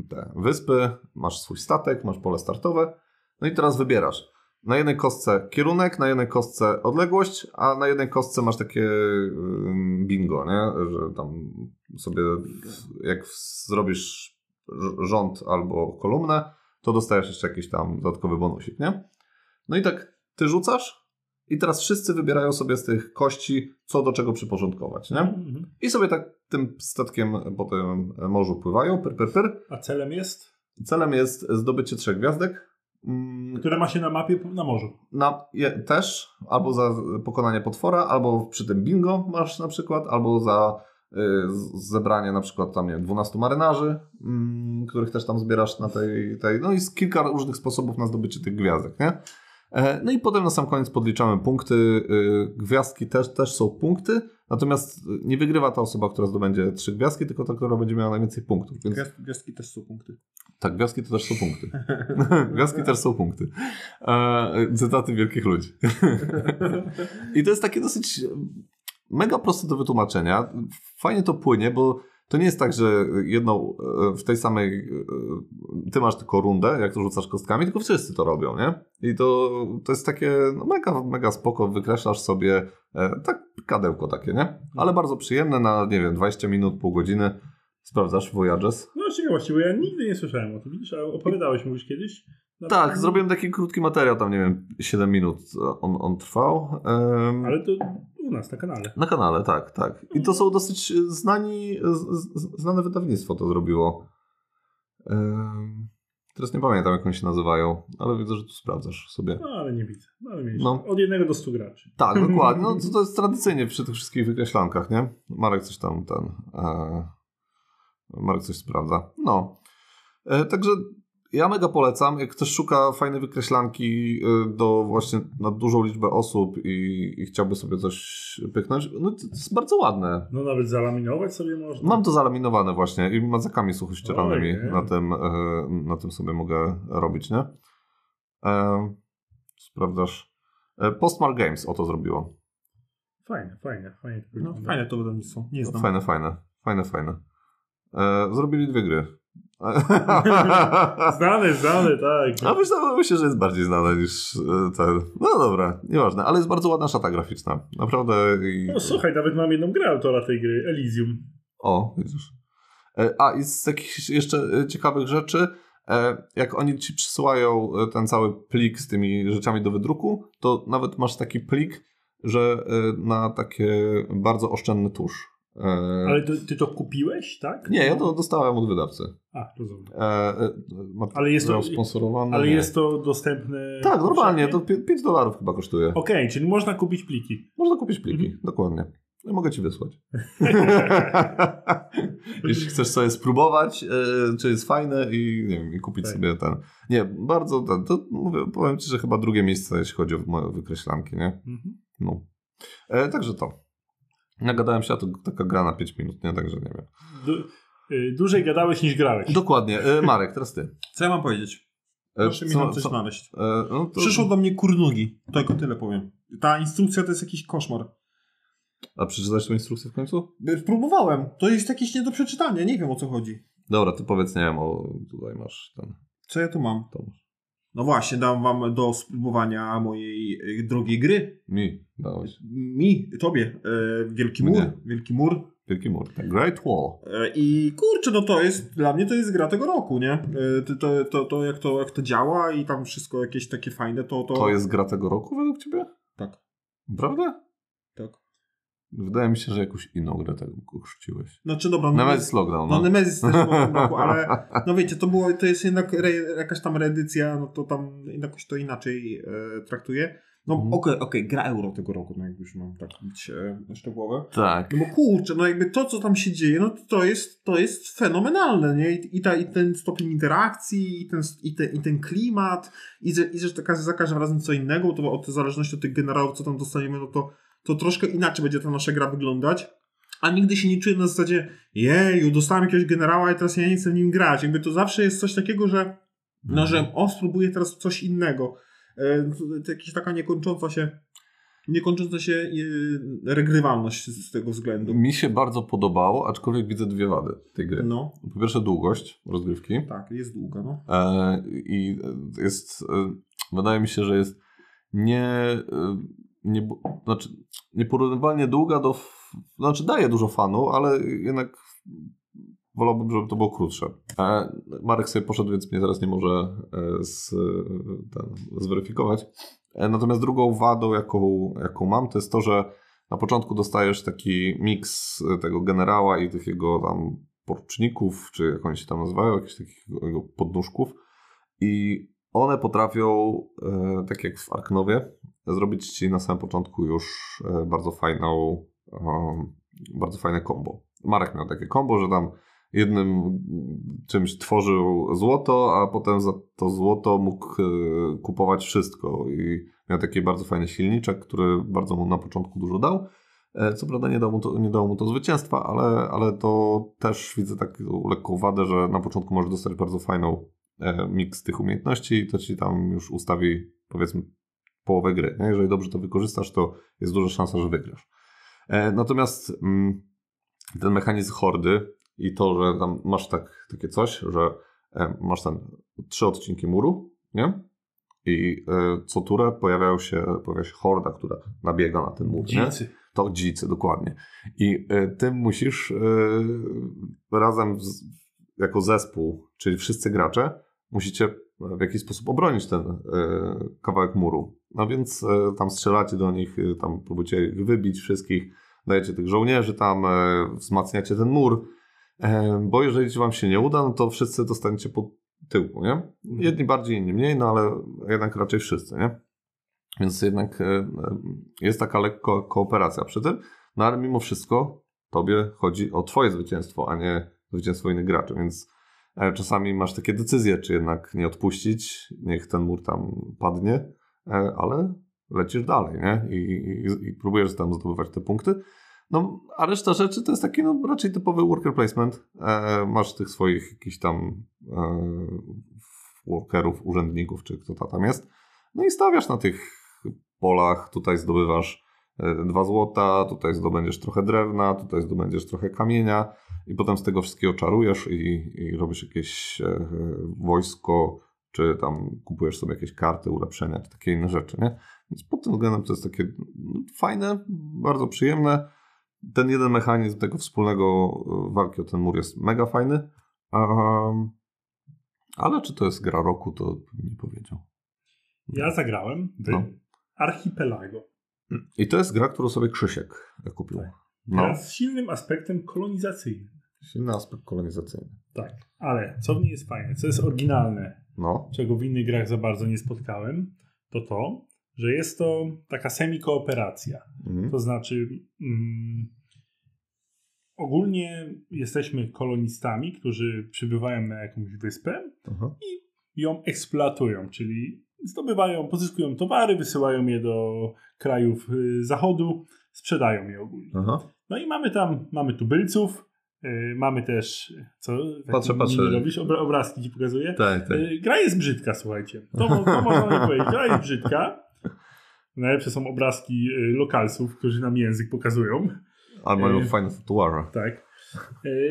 te wyspy, masz swój statek, masz pole startowe, no i teraz wybierasz. Na jednej kostce kierunek, na jednej kostce odległość, a na jednej kostce masz takie bingo, nie? Że tam sobie jak zrobisz rząd albo kolumnę, to dostajesz jeszcze jakiś tam dodatkowy bonusik, nie? No i tak ty rzucasz i teraz wszyscy wybierają sobie z tych kości, co do czego przyporządkować, nie? Mhm. I sobie tak tym statkiem po tym morzu pływają, pyr, pyr, pyr. A celem jest? Celem jest zdobycie trzech gwiazdek. Mm, Które ma się na mapie na morzu. na, je, też albo za pokonanie potwora, albo przy tym bingo masz na przykład, albo za y, zebranie na przykład tam nie wiem, 12 marynarzy, mm, których też tam zbierasz na tej, tej. No i jest kilka różnych sposobów na zdobycie tych gwiazdek, nie? E, No i potem na sam koniec podliczamy punkty. y, Gwiazdki też, też są punkty, natomiast nie wygrywa ta osoba, która zdobędzie trzy gwiazdki, tylko ta, która będzie miała najwięcej punktów. Więc Gwiazd- Gwiazdki też są punkty. tak, gwiazdki to też są punkty. gwiazdki też są punkty. E, cytaty wielkich ludzi. I to jest takie dosyć mega proste do wytłumaczenia. Fajnie to płynie, bo to nie jest tak, że jedną e, w tej samej e, ty masz tylko rundę, jak to rzucasz kostkami, tylko wszyscy to robią, nie? I to, to jest takie no mega, mega spoko, wykreślasz sobie e, tak kadełko takie, nie? Ale bardzo przyjemne na, nie wiem, 20 minut, pół godziny. Sprawdzasz Voyages. No ciekawości, bo ja nigdy nie słyszałem o tym. Widzisz, a opowiadałeś mi już kiedyś? Tak, zrobiłem taki krótki materiał, tam nie wiem, 7 minut on, on trwał. Em, Ale to u nas na kanale. Na kanale, tak, tak. I to są dosyć znani, z, znane wydawnictwo to zrobiło. Em, teraz nie pamiętam, jak oni się nazywają, ale widzę, że tu sprawdzasz sobie. No ale nie widzę. No, ale. No. Od jednego do stu graczy. Tak, dokładnie. No, to, to jest tradycyjnie przy tych wszystkich wykreślankach, nie? Marek coś tam, ten... E, Marek coś sprawdza. No. E, także ja mega polecam, jak ktoś szuka fajnej wykreślanki y, do właśnie na dużą liczbę osób i, i chciałby sobie coś pyknąć, no to jest bardzo ładne. No nawet zalaminować sobie można. Mam to zalaminowane właśnie i mazakami suchościeranymi na tym, e, na tym sobie mogę robić, nie? E, sprawdzasz. E, Postmark Games o to zrobiło. Fajnie, fajnie. to No, fajne to wydawnictwo. Nie znam. Fajne, fajne, fajne, fajne. E, zrobili dwie gry. Znane, znane, tak. A myślę, myślę, że jest bardziej znane niż e, ten. No dobra, nieważne, ale jest bardzo ładna szata graficzna. Naprawdę. I... No słuchaj, nawet mam jedną grę autora tej gry, Elysium. O, widzisz. E, A i z jakichś jeszcze e, ciekawych rzeczy, jak oni ci przysyłają ten cały plik z tymi rzeczami do wydruku, to nawet masz taki plik, że na takie bardzo oszczędny tusz. E, Ale ty, ty to kupiłeś, tak? Nie, ja to dostałem od wydawcy. A, rozumiem. E, e, ma- Ale jest to- miał sponsorowany. Ale jest to dostępne... Tak, normalnie, to powszechnie? 5 dolarów chyba kosztuje. Okej, czyli można kupić pliki. Można kupić pliki, Mhm. dokładnie. Ja mogę ci wysłać. Jeśli chcesz sobie spróbować, e, czy jest fajne i, nie wiem, i kupić Tak. sobie ten. Nie, bardzo ten. To mówię, powiem ci, że chyba drugie miejsce, jeśli chodzi o moje wykreślanki, nie? Mhm. No. E, także to. Nagadałem się, a to taka gra na 5 minut, nie? Także nie wiem. Du- y, dłużej gadałeś niż grałeś. Dokładnie. E, Marek, teraz ty. Co ja mam powiedzieć? E, Proszę mi co- tam coś co- znaleźć. E, no to, Przyszło do mnie kurnugi. Tylko tyle powiem. Ta instrukcja to jest jakiś koszmar. A przeczytałeś tą instrukcję w końcu? Próbowałem. To jest jakieś nie do przeczytania. Nie wiem o co chodzi. Dobra, ty powiedz, nie wiem, o tutaj masz ten. Co ja tu mam? To masz. No właśnie, dam wam do spróbowania mojej e, drogiej gry. Mi dałeś. Mi, tobie. E, Wielki Mnie. Mur. Wielki Mur. Wielki mur. tak. Great Wall. E, I kurczę, no to jest, dla mnie to jest gra tego roku, nie? E, To, to, to, to, jak, to jak to działa i tam wszystko jakieś takie fajne, to... To, To jest gra tego roku według ciebie? Tak. Prawda? Tak. Wydaje mi się, że jakąś inną grę tego chrzciłeś. Znaczy dobra, no, Nemesis Lockdown. no No, Nemesis też było w tym roku, ale no wiecie, to było, to jest jednak re, jakaś tam reedycja, no to tam jakoś to inaczej e, traktuje. No Mhm. okej, okej, gra euro tego roku, no jak już mam tak być e, szczegółowe. Tak. No bo kurczę, no jakby to, co tam się dzieje, no to, jest, to jest fenomenalne, nie? I, i, ta, I ten stopień interakcji, i ten, i ten, i ten klimat, i że, i że za każdym razem co innego, to od zależności od tych generałów, co tam dostaniemy, no to, to troszkę inaczej będzie ta nasza gra wyglądać. A nigdy się nie czuję na zasadzie, jeju, dostałem jakiegoś generała i teraz ja nie chcę nim grać. Jakby to zawsze jest coś takiego, że no, że o, spróbuję teraz coś innego. E, to, jakaś taka niekończąca się niekończąca się e, regrywalność z, tego względu. Mi się bardzo podobało, aczkolwiek widzę dwie wady tej gry. No, Po pierwsze długość rozgrywki. tak, jest długa, no. E, I jest, e, wydaje mi się, że jest nie, nie znaczy nieporównywalnie długa do, znaczy daje dużo fanu, ale jednak wolałbym, żeby to było krótsze. E, Marek sobie poszedł, więc mnie teraz nie może e, z, ten, zweryfikować. E, Natomiast drugą wadą, jaką, jaką mam, to jest to, że na początku dostajesz taki miks tego generała i tych jego tam poruczników, czy jak oni się tam nazywają, jakichś takich jego podnóżków i one potrafią, e, tak jak w Arknowie, zrobić ci na samym początku już e, bardzo fajną, e, bardzo fajne combo. Marek miał takie combo, że tam jednym czymś tworzył złoto, a potem za to złoto mógł e, kupować wszystko i miał taki bardzo fajny silniczek, który bardzo mu na początku dużo dał. E, Co prawda nie dało mu to, nie dało mu to zwycięstwa, ale, ale to też widzę taką lekką wadę, że na początku możesz dostać bardzo fajną miks tych umiejętności i to ci tam już ustawi powiedzmy połowę gry. Nie? Jeżeli dobrze to wykorzystasz, to jest duża szansa, że wygrasz. E, Natomiast mm, ten mechanizm hordy i to, że tam masz tak, takie coś, że e, masz tam trzy odcinki muru, nie? I e, co turę pojawiają się, pojawia się horda, która nabiega na ten mur. Nie? Dzicy. To dzicy, dokładnie. I ty musisz razem z, jako zespół, czyli wszyscy gracze, musicie w jakiś sposób obronić ten kawałek muru. No więc y, tam strzelacie do nich, y, tam próbujecie ich wybić wszystkich, dajecie tych żołnierzy tam, y, wzmacniacie ten mur, bo jeżeli wam się nie uda, no to wszyscy dostaniecie po tyłku, nie? Jedni bardziej, inni mniej, no ale jednak raczej wszyscy, nie? Więc jednak e, e, jest taka lekko kooperacja przy tym, no ale mimo wszystko tobie chodzi o twoje zwycięstwo, a nie zwycięstwo innych graczy, więc E, Czasami masz takie decyzje, czy jednak nie odpuścić, niech ten mur tam padnie, e, ale lecisz dalej, nie? I, i, i próbujesz tam zdobywać te punkty. No, a reszta rzeczy to jest taki no, raczej typowy worker placement. E, masz tych swoich jakichś tam e, workerów, urzędników, czy kto to tam jest. No i stawiasz na tych polach, tutaj zdobywasz e, dwa złota, tutaj zdobędziesz trochę drewna, tutaj zdobędziesz trochę kamienia i potem z tego wszystkiego czarujesz i, i robisz jakieś e, wojsko, czy tam kupujesz sobie jakieś karty, ulepszenia, czy takie inne rzeczy, nie? Więc pod tym względem to jest takie no, fajne, bardzo przyjemne. Ten jeden mechanizm tego wspólnego e, walki o ten mur jest mega fajny. Um, ale czy to jest gra roku, to bym nie powiedział. Ja zagrałem w No. Archipelago. I to jest gra, którą sobie Krzysiek kupił. No, Gra z silnym aspektem kolonizacyjnym. silny aspekt kolonizacyjny. Tak. Ale co w niej jest fajne, co jest oryginalne, No, czego w innych grach za bardzo nie spotkałem, to to, że jest to taka semi-kooperacja. mhm. To znaczy, mm, ogólnie jesteśmy kolonistami, którzy przybywają na jakąś wyspę Aha. i ją eksploatują, czyli zdobywają, pozyskują towary, wysyłają je do krajów y, zachodu, sprzedają je ogólnie. Aha. No i mamy tam, mamy tubylców, mamy też, co? Patrzę, patrzę. Robisz, Obra, obrazki ci pokazuję. Tak, tak. Y, Gra jest brzydka, słuchajcie. To, to można powiedzieć. Gra jest brzydka. Najlepsze są obrazki y, lokalsów, którzy nam język pokazują. Ale mają fajne tatuaże. Tak.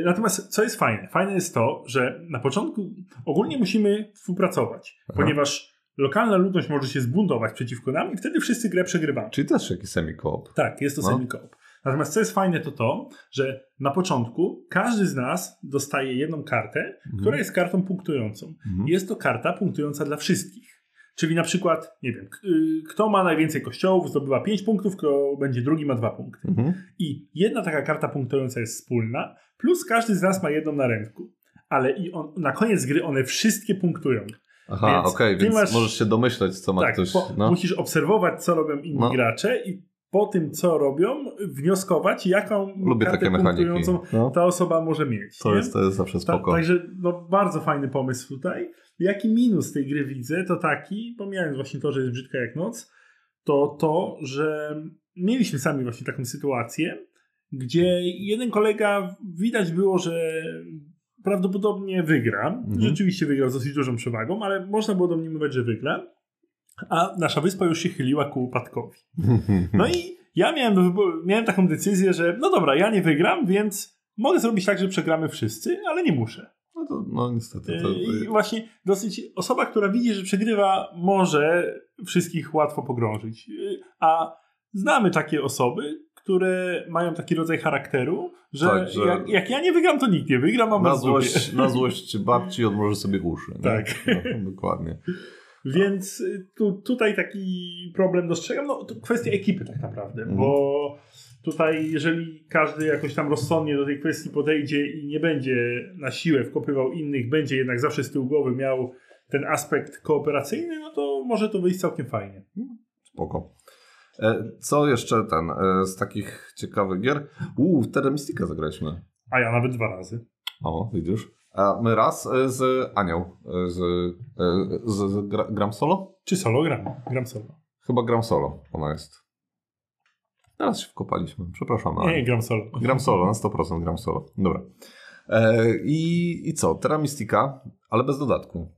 Natomiast co jest fajne? Fajne jest to, że na początku ogólnie musimy współpracować, Aha. ponieważ lokalna ludność może się zbuntować przeciwko nam i wtedy wszyscy grę przegrywamy. Czyli też jakiś semi-koop. Tak, jest to No. semi-coop. Natomiast co jest fajne to to, że na początku każdy z nas dostaje jedną kartę, która jest kartą punktującą. Mhm. Jest to karta punktująca dla wszystkich. Czyli na przykład, nie wiem, y, kto ma najwięcej kościołów, zdobywa 5 punktów, kto będzie drugi, ma 2 punkty. Mhm. I jedna taka karta punktująca jest wspólna, plus każdy z nas ma jedną na ręku. Ale i on, na koniec gry one wszystkie punktują. Aha, Więc okej, ty więc masz- możesz się domyśleć, co ma tak, ktoś. no. musisz obserwować, co robią inni No. gracze i po tym, co robią, wnioskować, jaką Lubię kartę punktującą No. ta osoba może mieć. To nie? jest, to jest zawsze Ta, spoko. także no, bardzo fajny pomysł tutaj. Jaki minus tej gry widzę, to taki, pomijając właśnie to, że jest brzydka jak noc, to to, że mieliśmy sami właśnie taką sytuację, gdzie jeden kolega widać było, że prawdopodobnie wygra. Mhm. Rzeczywiście wygrał z dosyć dużą przewagą, ale można było domniemywać, że wygra. A nasza wyspa już się chyliła ku upadkowi. No i ja miałem, miałem taką decyzję, że no dobra, ja nie wygram, więc mogę zrobić tak, że przegramy wszyscy, ale nie muszę. No, to, no niestety. To, I właśnie dosyć osoba, która widzi, że przegrywa, może wszystkich łatwo pogrążyć. Yy, A znamy takie osoby, które mają taki rodzaj charakteru, że, Tak, że- Jak, jak ja nie wygram, to nikt nie wygra, mam na, złość, na złość babci odmroży sobie uszy. Tak. No, dokładnie. Więc y, tu, tutaj taki problem dostrzegam. No, to kwestia ekipy tak naprawdę, Mhm. bo tutaj jeżeli każdy jakoś tam rozsądnie do tej kwestii podejdzie i nie będzie na siłę wkopywał innych, będzie jednak zawsze z tyłu głowy miał ten aspekt kooperacyjny, no to może to wyjść całkiem fajnie. Spoko. E, co jeszcze ten e, z takich ciekawych gier? Uuu, w Terra Mystica zagraliśmy. A ja nawet dwa razy. O, widzisz. A my raz e, z Anią. e, Z, e, z, z gra, gram solo? Czy solo gram? Gram solo. Chyba gram solo, ona jest. Teraz się wkopaliśmy. Przepraszam. Nie, Aniu. nie, gram solo. Gram solo, na 100% gram solo. Dobra. E, i, I co? Terra Mystica, ale bez dodatku.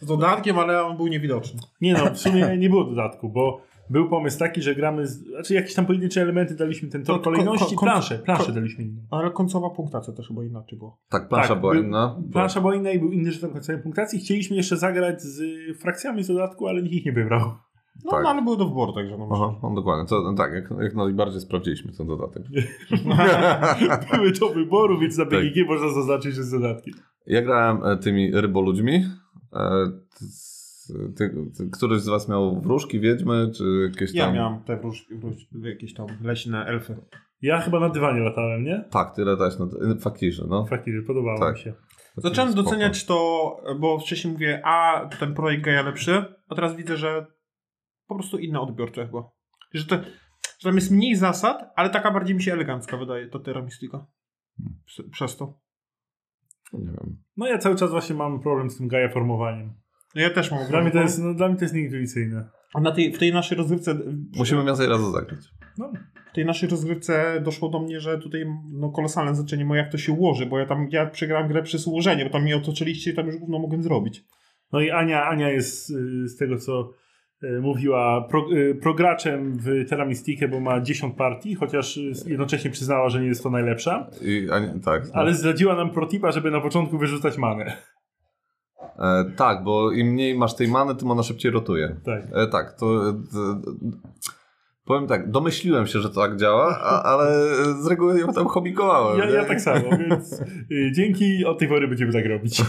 Z dodatkiem, ale on był niewidoczny. Nie no, w sumie nie było dodatku, bo był pomysł taki, że gramy, z, znaczy jakieś tam pojedyncze elementy daliśmy ten tor To kolejności, ko- ko- planszę, planszę ko- daliśmy inną. Ale końcowa punktacja też chyba inaczej była. Tak, plansza Tak, była był- inna. Plansza była inna i był inny żeton końcowej punktacji. Chcieliśmy jeszcze zagrać z frakcjami z dodatku, ale nikt ich nie wybrał. No, Tak. no ale były do wyboru, także no Aha, no dokładnie. To, no tak, jak, jak najbardziej sprawdziliśmy ten dodatek. Były do wyboru, więc na Tak. BGG można zaznaczyć, że z dodatkiem. Ja grałem e, tymi ryboludźmi. Ty, ty, ty, któryś z was miał wróżki, wiedźmy, czy jakieś tam... Ja miałem te wróżki, wróż, jakieś tam leśne elfy. Ja chyba na dywanie latałem, nie? Tak, tyle dać na. Faktycznie, no. Faktycznie, podobało Tak. mi się. Zacząłem Spoko. doceniać to, bo wcześniej mówię, a ten projekt Gaia lepszy, a teraz widzę, że po prostu inne odbiorcze chyba. Że, to, że tam jest mniej zasad, ale taka bardziej mi się elegancka wydaje ta Terra Mystica. Przez- Przez to. Nie wiem. No ja cały czas właśnie mam problem z tym Gaia formowaniem. No ja też mam. Dla mnie to jest, no, dla mnie to jest nieintuicyjne. A na tej, w tej naszej rozgrywce. Musimy więcej razy zagrać. No, W tej naszej rozgrywce doszło do mnie, że tutaj no, kolosalne znaczenie ma jak to się ułoży, bo ja tam ja przegrałem grę przez ułożenie, bo tam mnie otoczyliście i tam już gówno mogłem zrobić. no i Ania, Ania jest y, z tego, co y, mówiła, pro, y, prograczem w Terra bo ma 10 partii, chociaż jednocześnie przyznała, że nie jest to najlepsza. I, a nie, tak. Ale zdradziła nam protipa, żeby na początku wyrzucać manę. E, tak, bo im mniej masz tej many, tym ona szybciej rotuje. Tak. E, tak, to. E, powiem tak, domyśliłem się, że to tak działa, a, ale z reguły ją tam chomikowałem. Ja, ja tak samo, więc y, dzięki, od tej pory będziemy tak robić.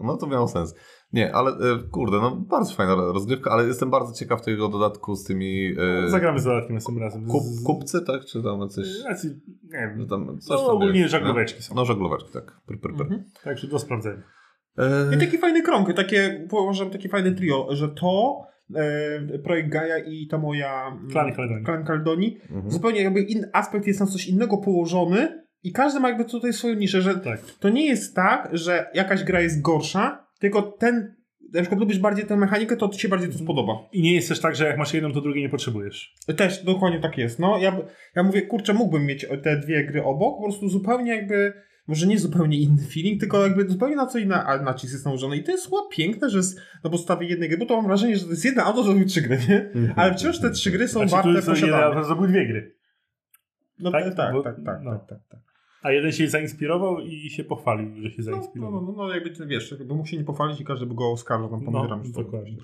No to miało sens. Nie, ale e, kurde, no bardzo fajna rozgrywka, ale jestem bardzo ciekaw tego dodatku z tymi. E, Zagramy z dodatkiem następnym razem. kup, kupcy, tak? Czy tam coś. Znaczy, nie wiem. tam coś No, tam ogólnie jest, żaglóweczki są. No żaglóweczki, tak. Pr, pr, pr. Mhm. Także do sprawdzenia. E, I taki fajny krąg, takie, uważam, takie fajne trio, że to e, projekt Gaia i ta moja mm, Klan Caledonii. Klan Caledonii, mhm. zupełnie jakby inny aspekt jest na coś innego położony i każdy ma jakby tutaj swoją niszę, że Tak. to nie jest tak, że jakaś gra jest gorsza, tylko ten, na przykład lubisz bardziej tę mechanikę, to ci się bardziej to spodoba. I nie jest też tak, że jak masz jedną, to drugiej nie potrzebujesz. Też dokładnie tak jest. No, ja, ja mówię, kurczę, mógłbym mieć te dwie gry obok, po prostu zupełnie jakby, może nie zupełnie inny feeling, tylko jakby zupełnie na co inny nacisk jest nałożony. I to jest chyba piękne, że jest na podstawie jednej gry, bo to mam wrażenie, że to jest jedna auto, zrobił trzy gry, nie? Ale wciąż te trzy gry są Znaczy, warte posiadania. były dwie gry. No tak? tak, tak, Bo- tak, tak, no. tak, tak, tak. A jeden się zainspirował i się pochwalił, że się No, no, zainspirował. no, no, jakby ty wiesz, jakby mógł się nie pochwalić i każdy by go oskarżał tam No, pomierami. dokładnie.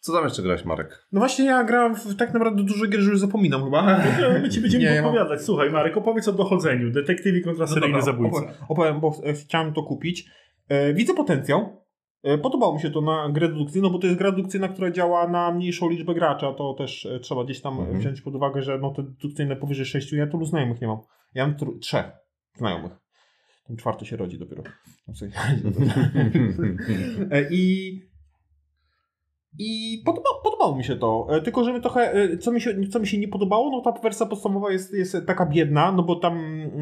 Co tam jeszcze grałeś, Marek? No właśnie ja grałem w tak naprawdę dużo gier, że już zapominam chyba. My ci będziemy Nie, ja mam- podpowiadać. Słuchaj, Marek, opowiedz o dochodzeniu. Detektywi kontra No seryjny dobra, zabójca. Opowiem, opowiem, bo e, chciałem to kupić. E, widzę potencjał. E, podobało mi się to na grę dedukcyjną, bo to jest gra dedukcyjna, która działa na mniejszą liczbę gracza. To też trzeba gdzieś tam Mhm. wziąć pod uwagę, że no, te dedukcyjne powyżej 6, ja tylu znajomych nie mam. Ja mam tr- trzech znajomych. Ten czwarty się rodzi dopiero. No, I i podoba, podobało mi się to. E, Tylko, że mi trochę, e, co mi, się, co mi się nie podobało, no ta wersja podstawowa jest, jest taka biedna, no bo tam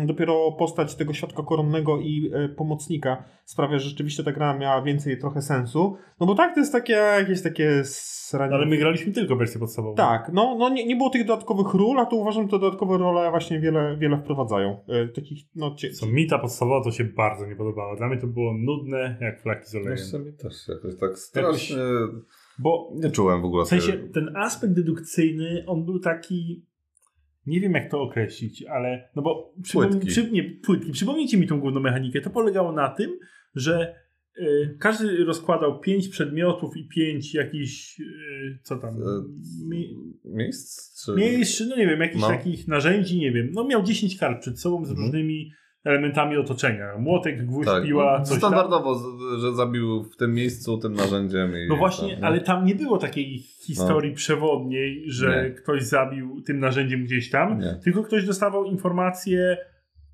dopiero postać tego świadka koronnego i e, pomocnika sprawia, że rzeczywiście ta gra miała więcej trochę sensu. No bo tak, to jest takie, jakieś takie sranie. Ale my graliśmy tylko wersję podstawową. Tak, no, no nie, nie było tych dodatkowych ról, a tu uważam, że te dodatkowe role właśnie wiele, wiele wprowadzają. Takich, no, cie, Co mi ta podstawowa to się bardzo nie podobała. Dla mnie to było nudne jak flaki z olejem. Wiesz co, mi też jakoś tak strasznie... Bo Nie czułem w ogóle w sensie ten aspekt dedukcyjny, on był taki. Nie wiem jak to określić, ale. No bo Płytki. nie, płytki. Przypomnijcie mi tą główną mechanikę. To polegało na tym, że y, każdy rozkładał pięć przedmiotów i pięć jakichś. Y, co tam? E, Mi, Miejsc? Czy... miejsc, no nie wiem, jakichś No. takich narzędzi, nie wiem. No miał 10 kart przed sobą z Mhm. Elementami otoczenia. Młotek, gwóźdź, Tak, piła, no, coś tam. standardowo, z- że zabił w tym miejscu tym narzędziem. I No właśnie, tam, ale tam nie było takiej historii przewodniej, że No. Nie. ktoś zabił tym narzędziem gdzieś tam, Nie, tylko ktoś dostawał informację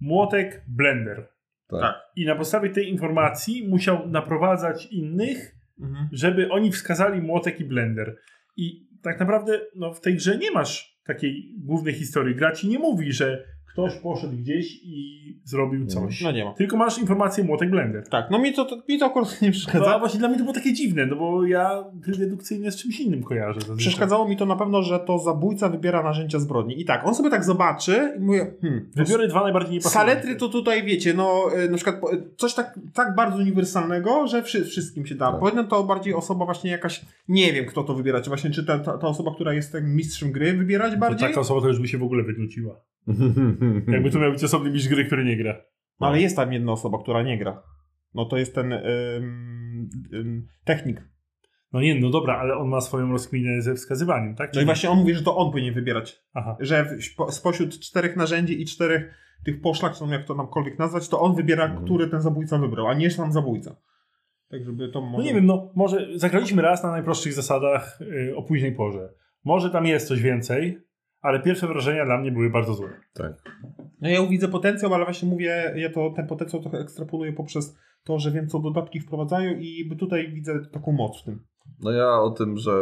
młotek, blender. tak. Tak. I na podstawie tej informacji musiał naprowadzać innych, Mhm. żeby oni wskazali młotek i blender. I tak naprawdę no, w tej grze nie masz takiej głównej historii. Gra ci nie mówi, że ktoś poszedł gdzieś i zrobił coś. No nie ma. Tylko masz informację młotek, blender. Tak, no mi to, to, mi to akurat nie No, przeszkadza. a właśnie dla mnie to było takie dziwne, no bo ja gry dedukcyjne z czymś innym kojarzę. zazwyczaj. Przeszkadzało mi to na pewno, że to zabójca wybiera narzędzia zbrodni. I tak, on sobie tak zobaczy i mówi, hmm, no Wybiorę dwa najbardziej niepasujące. Saletry to tutaj wiecie, no e, na przykład po- coś tak, tak bardzo uniwersalnego, że wszy, wszystkim się da. Tak. Powinna to bardziej osoba właśnie jakaś, nie wiem kto to wybiera, czy właśnie czy ta, ta, ta osoba, która jest tym mistrzem gry wybierać To bardziej? taka osoba to już by się w ogóle wykluczyła. Jakby to miał być osobny mistrz gry, który nie gra. No, ale jest tam jedna osoba, która nie gra. No to jest ten ym, ym, technik. No nie, no dobra, ale on ma swoją rozkminę ze wskazywaniem, tak? No i właśnie on mówi, że to on powinien wybierać. Aha. Że w, spo- spośród czterech narzędzi i czterech tych poszlak, czy jak to namkolwiek nazwać, to on wybiera, Mhm. który ten zabójca wybrał, a nie sam zabójca. Tak, żeby to No może... nie wiem, no może zagraliśmy raz na najprostszych zasadach y, o późnej porze. Może tam jest coś więcej, ale pierwsze wrażenia dla mnie były bardzo złe. tak. No ja widzę potencjał, ale właśnie mówię, ja to ten potencjał trochę ekstrapoluję poprzez to, że wiem, co dodatki wprowadzają i tutaj widzę taką moc w tym. No ja o tym, że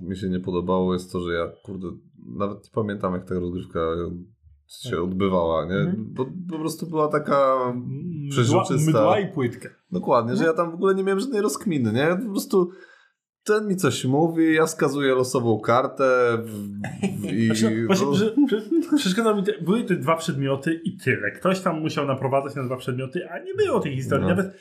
mi się nie podobało jest to, że ja kurde, nawet nie pamiętam jak ta rozgrywka się odbywała, nie? Mhm. Bo po prostu była taka Mdła, przeźroczysta. mdła i płytka. Dokładnie, że ja tam w ogóle nie miałem żadnej rozkminy, nie? Po prostu ten mi coś mówi, ja wskazuję losową kartę w, w, i... Właśnie, przeszkadza mi, były te dwa przedmioty i tyle. Ktoś tam musiał naprowadzać na dwa przedmioty, a nie było tej historii. No. Nawet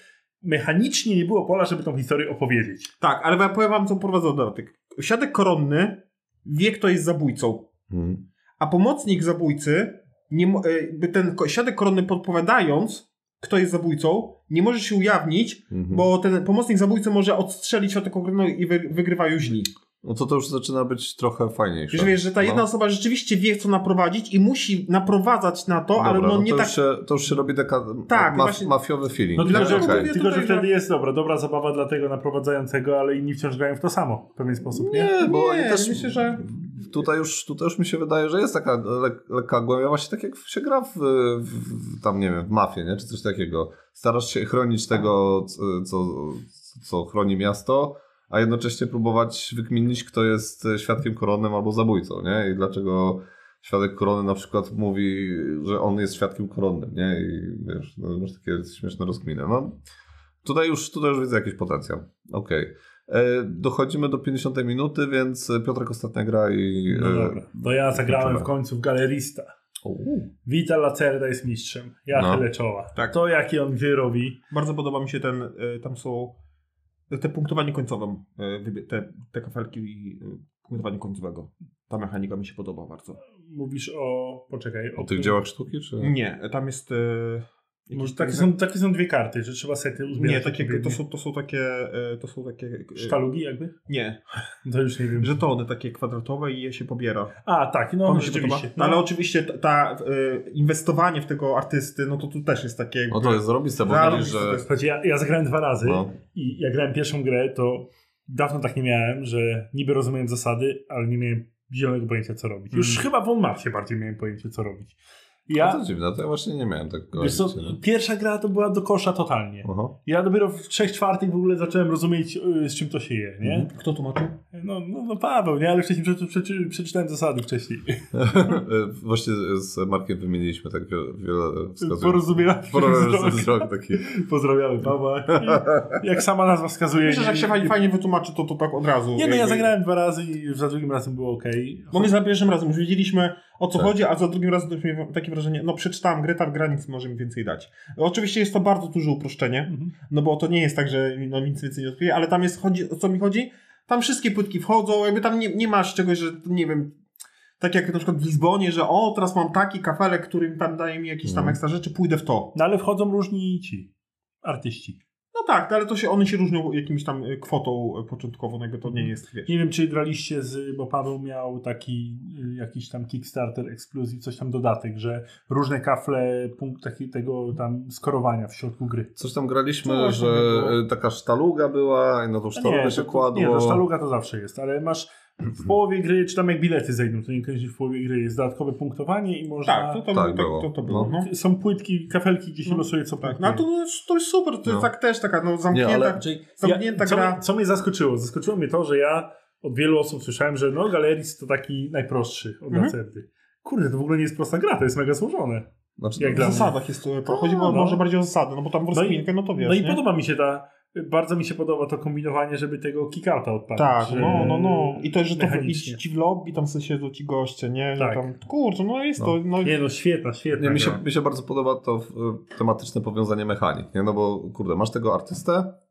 mechanicznie nie było pola, żeby tą historię opowiedzieć. Tak, ale ja powiem wam, co prowadzą dodatek. Świadek koronny wie, kto jest zabójcą, Mhm. a pomocnik zabójcy, nie, e, ten świadek koronny podpowiadając, kto jest zabójcą, nie może się ujawnić, Mhm. bo ten pomocnik zabójcy może odstrzelić świadek koronny i wy, wygrywają źli. No to to już zaczyna być trochę fajniejsze. Że wiesz, że ta jedna No. osoba rzeczywiście wie, co naprowadzić i musi naprowadzać na to, ale Dobra, no nie to, tak... już się, to już się robi taka Tak, ma, właśnie- mafiowy feeling. No tylko, że, mówię tylko, tutaj, że wtedy jest dobra, dobra zabawa dla tego naprowadzającego, ale inni wciąż grają w to samo w pewien sposób, nie? Nie, bo Nie, też myślę, że- tutaj, już, tutaj już mi się wydaje, że jest taka le, lekka głębia, właśnie tak jak się gra w, w, w tam nie wiem, w mafię, nie? czy coś takiego. Starasz się chronić tego, co, co, co chroni miasto, a jednocześnie próbować wykminić, kto jest świadkiem koronnym albo zabójcą, nie? I dlaczego świadek koronny na przykład mówi, że on jest świadkiem koronnym, nie? I wiesz, no, masz takie śmieszne rozkminy. No, tutaj już, tutaj już widzę jakiś potencjał. Okej. E, Dochodzimy do 50 minuty, więc Piotrek ostatnia gra i... No e, dobra. To ja zagrałem w końcu w galerista. Wita Lacerda jest mistrzem. Ja No. tyle czoła. Tak. To jaki on gry robi. Bardzo podoba mi się ten, tam są te punktowanie końcowe, wybie- te, te kafelki i y, punktowanie końcowego. Ta mechanika mi się podoba bardzo. Mówisz o... Poczekaj. O tych dziełach sztuki, czy... Nie, tam jest... Może takie, są, takie są dwie karty, że trzeba sety uzbierać. Nie, takie, to, są, to są takie... y, To są takie... y, Sztalugi jakby? Nie, To już nie wiem. żetony takie kwadratowe i je się pobiera. A, tak, no To rzeczywiście. podoba. No, ale oczywiście ta, ta y, inwestowanie w tego artysty, no to tu też jest takie... Jakby, No to jest zarobiste, bo to że... Słuchajcie, ja, ja zagrałem dwa razy No. i jak grałem pierwszą grę, to dawno tak nie miałem, że niby rozumiem zasady, ale nie miałem zielonego pojęcia, co robić. Już Mm. chyba w On Mapsie bardziej miałem pojęcie, co robić. Ja... Ja, To dziwne, to ja właśnie nie miałem takiego wiesz co, pierwsza gra to była do kosza totalnie. Aha. Ja dopiero w trzech czwartych w ogóle zacząłem rozumieć, y, z czym to się je, nie? Mhm. Kto tłumaczył? No, no, no Paweł, nie? Ale wcześniej przeczy, przeczy, przeczytałem zasady wcześniej. Właśnie z Markiem wymieniliśmy tak wiele, wskazówek. Porozumiewamy Porozumiewamy wzrok. taki. Pozdrawiamy Pawła. Jak sama nazwa wskazuje. Myślę, że jak się fajnie, fajnie wytłumaczy, to, to tak od razu. Nie no, ja zagrałem dwa razy i za drugim razem było ok. Bo my za pierwszym razem już wiedzieliśmy o co Tak. chodzi, a za drugim razem miałem takie wrażenie, no przeczytałem grę, ta gra nic może mi więcej dać. Oczywiście jest to bardzo duże uproszczenie, Mhm. no bo to nie jest tak, że no, nic więcej nie odkryje, ale tam jest, chodzi, o co mi chodzi? Tam wszystkie płytki wchodzą, jakby tam nie, nie masz czegoś, że nie wiem, tak jak na przykład w Lizbonie, że o, teraz mam taki kafelek, który tam daje mi jakieś tam Mhm. ekstra rzeczy, pójdę w to. No ale wchodzą różni ci artyści. No tak, ale to się, one się różnią jakimś tam y, kwotą y, początkową, no jakby to nie jest, wiesz. Nie wiem, czy graliście z, bo Paweł miał taki y, jakiś tam Kickstarter Exclusive, coś tam dodatek, że różne kafle, punkt taki, tego tam skorowania w środku gry. Coś tam graliśmy, tam że e, taka sztaluga była i na tą sztalugę się to, kładło. nie, to sztaluga to zawsze jest, ale masz w połowie gry, czy tam jak bilety zejdą, to niekoniecznie w połowie gry jest dodatkowe punktowanie i można... Tak, to, to, Tak to, było. to, to było. No. No. Są płytki, kafelki, gdzie się No, losuje co Tak, punkt. no to, to jest super, to No. jest tak też taka no, zamknięta, Nie, ale- Czyli zamknięta ja, co, gra. mnie- co mnie zaskoczyło? Zaskoczyło mnie to, że ja od wielu osób słyszałem, że no Galeris to taki najprostszy od Mhm. Lacerdy. Kurde, to w ogóle nie jest prosta gra, to jest mega złożone. Znaczy, Jak W dla mnie. zasadach jest to, chodzi no. może bardziej o zasady, no bo tam w No i- rozkminkę, no to wiesz, no i nie? podoba mi się ta, bardzo mi się podoba to kombinowanie, żeby tego kickouta odpalić. Tak, no, no, no. I to, że to iść ci w lobby, tam sobie siedzą ci goście, nie? Tak. Tam, kurczę, no jest No. to, no Nie no, świetna, świetna Nie, mi, się, mi się bardzo podoba to tematyczne powiązanie mechanik, nie? No bo kurde, masz tego artystę i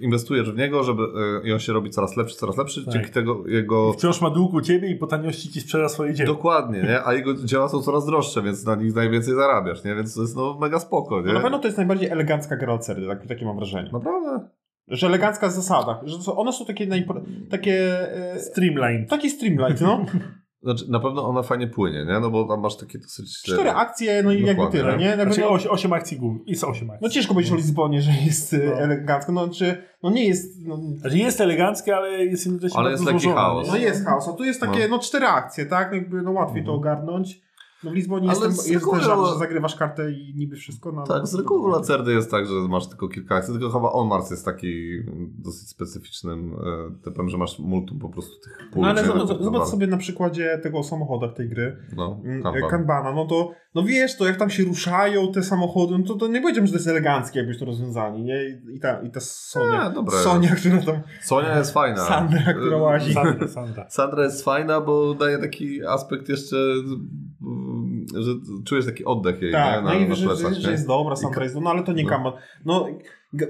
inwestujesz w niego, żeby e, i on się robi coraz lepszy, coraz lepszy, Tak. dzięki tego jego... Wciąż ma dług u ciebie i po taniości ci sprzeda swoje dzieło. Dokładnie, nie? A jego dzieła są coraz droższe, więc na nich najwięcej zarabiasz, nie? Więc to jest no mega spoko, nie? no na pewno to jest najbardziej elegancka gra od serii, tak, takie mam wrażenie. Naprawdę? Że elegancka w zasadach, że one są takie, najpro, takie, e, Streamline. taki streamlight, no. Znaczy, na pewno ona fajnie płynie, nie? No bo tam masz takie dosyć... Cztery akcje, no i jakby tyle, tak. nie? Jakby, Znaczy no, 8, 8 akcji głównych. Jest 8 akcji. no ciężko powiedzieć o Lizbonie, że jest e, No. elegancko, no czy, no nie jest, no, Znaczy jest eleganckie, ale jest jednocześnie Ale bardzo jest złożone, chaos. nie? no jest chaos, a tu jest takie, no, cztery akcje, tak? Jakby, no łatwiej to Mhm. ogarnąć. No w Lizbonie Ale jest, jest reguły- ten żart, że zagrywasz kartę i niby wszystko na... Tak, z reguły Lacerdy jest tak, że masz tylko kilka akcji, tylko chyba On Mars jest taki dosyć specyficznym e, typem, że masz multum po prostu tych pól. No ale zobacz, Tak zobacz sobie na przykładzie tego o samochodach tej gry. No, Mm, Kanban. Kanbana, no to, no wiesz, to jak tam się ruszają te samochody, no to, to nie powiedziałem, że to jest eleganckie jakbyś to rozwiązali, nie? I, ta, i ta Sonia, Nie. Sonia, która tam, Sonia jest fajna. Sandra, która E, łazi. Sandra, Sandra. Sandra jest fajna, bo daje taki aspekt jeszcze, że czujesz taki oddech jej Tak, nie? no na, i na że, plecach. że, że jest dobra, Sandra jest, no ale to nie No. No,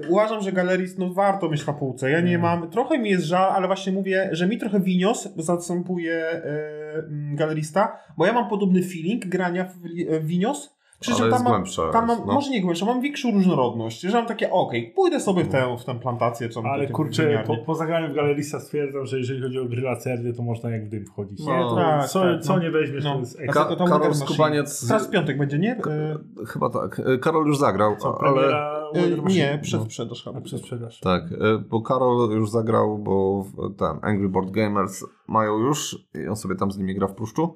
uważam, że Galeris, no warto mieć na półce. Ja nie Mm. mam, trochę mi jest żal, ale właśnie mówię, że mi trochę Winios zastępuje e, Galerista, bo ja mam podobny feeling grania w, w Winios. Przy Ale czym tam mam, głębsza. tam mam, no. może nie głębszą, mam większą różnorodność, że mam takie, okej, pójdę sobie w tę, w tę plantację, czy Ale kurczę, po, po zagraniu w Galerista stwierdzam, że jeżeli chodzi o gry lacerdy, to można jak w dym wchodzić. No, nie? Tak, co, tak, co no. nie weźmiesz, No. to jest ekstra. Ka- Karol. Skubaniec... Teraz w piątek będzie, nie? E, Chyba tak. E, Karol już zagrał, Co, ale... e, Machine? nie, przed No. chyba. A przez sprzedaż. Tak, bo Karol już zagrał, bo ten Angry Board Gamers mają już i on sobie tam z nimi gra w Pruszczu.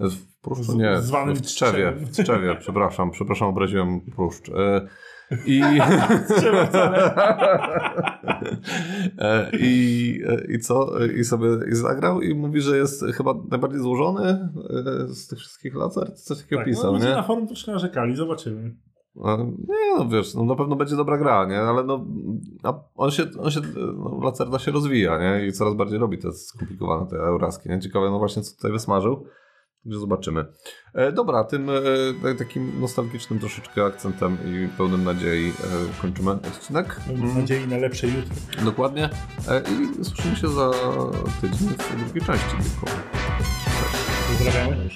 W Pruszczu? Z- Nie, zwanym w Tczewie. W Tczewie, przepraszam, przepraszam, obraziłem Pruszcz. E, I... E, I, e, I co? I sobie i zagrał i mówi, że jest chyba najbardziej złożony z tych wszystkich laser. Coś takiego Tak, pisał, no, nie? na forum troszkę narzekali, zobaczymy. Nie, no wiesz, no na pewno będzie dobra gra, nie? Ale no, on się, on się no, Lacerda się rozwija, nie? I coraz bardziej robi te skomplikowane te euraski, nie? Ciekawe, no właśnie, co tutaj wysmażył. Także zobaczymy. E, dobra, tym e, tak- takim nostalgicznym troszeczkę akcentem i pełnym nadziei e, kończymy odcinek. Mam Mm, nadzieję na lepsze jutro. Dokładnie. E, I słyszymy się za tydzień w drugiej części. Tylko. Pozdrawiamy.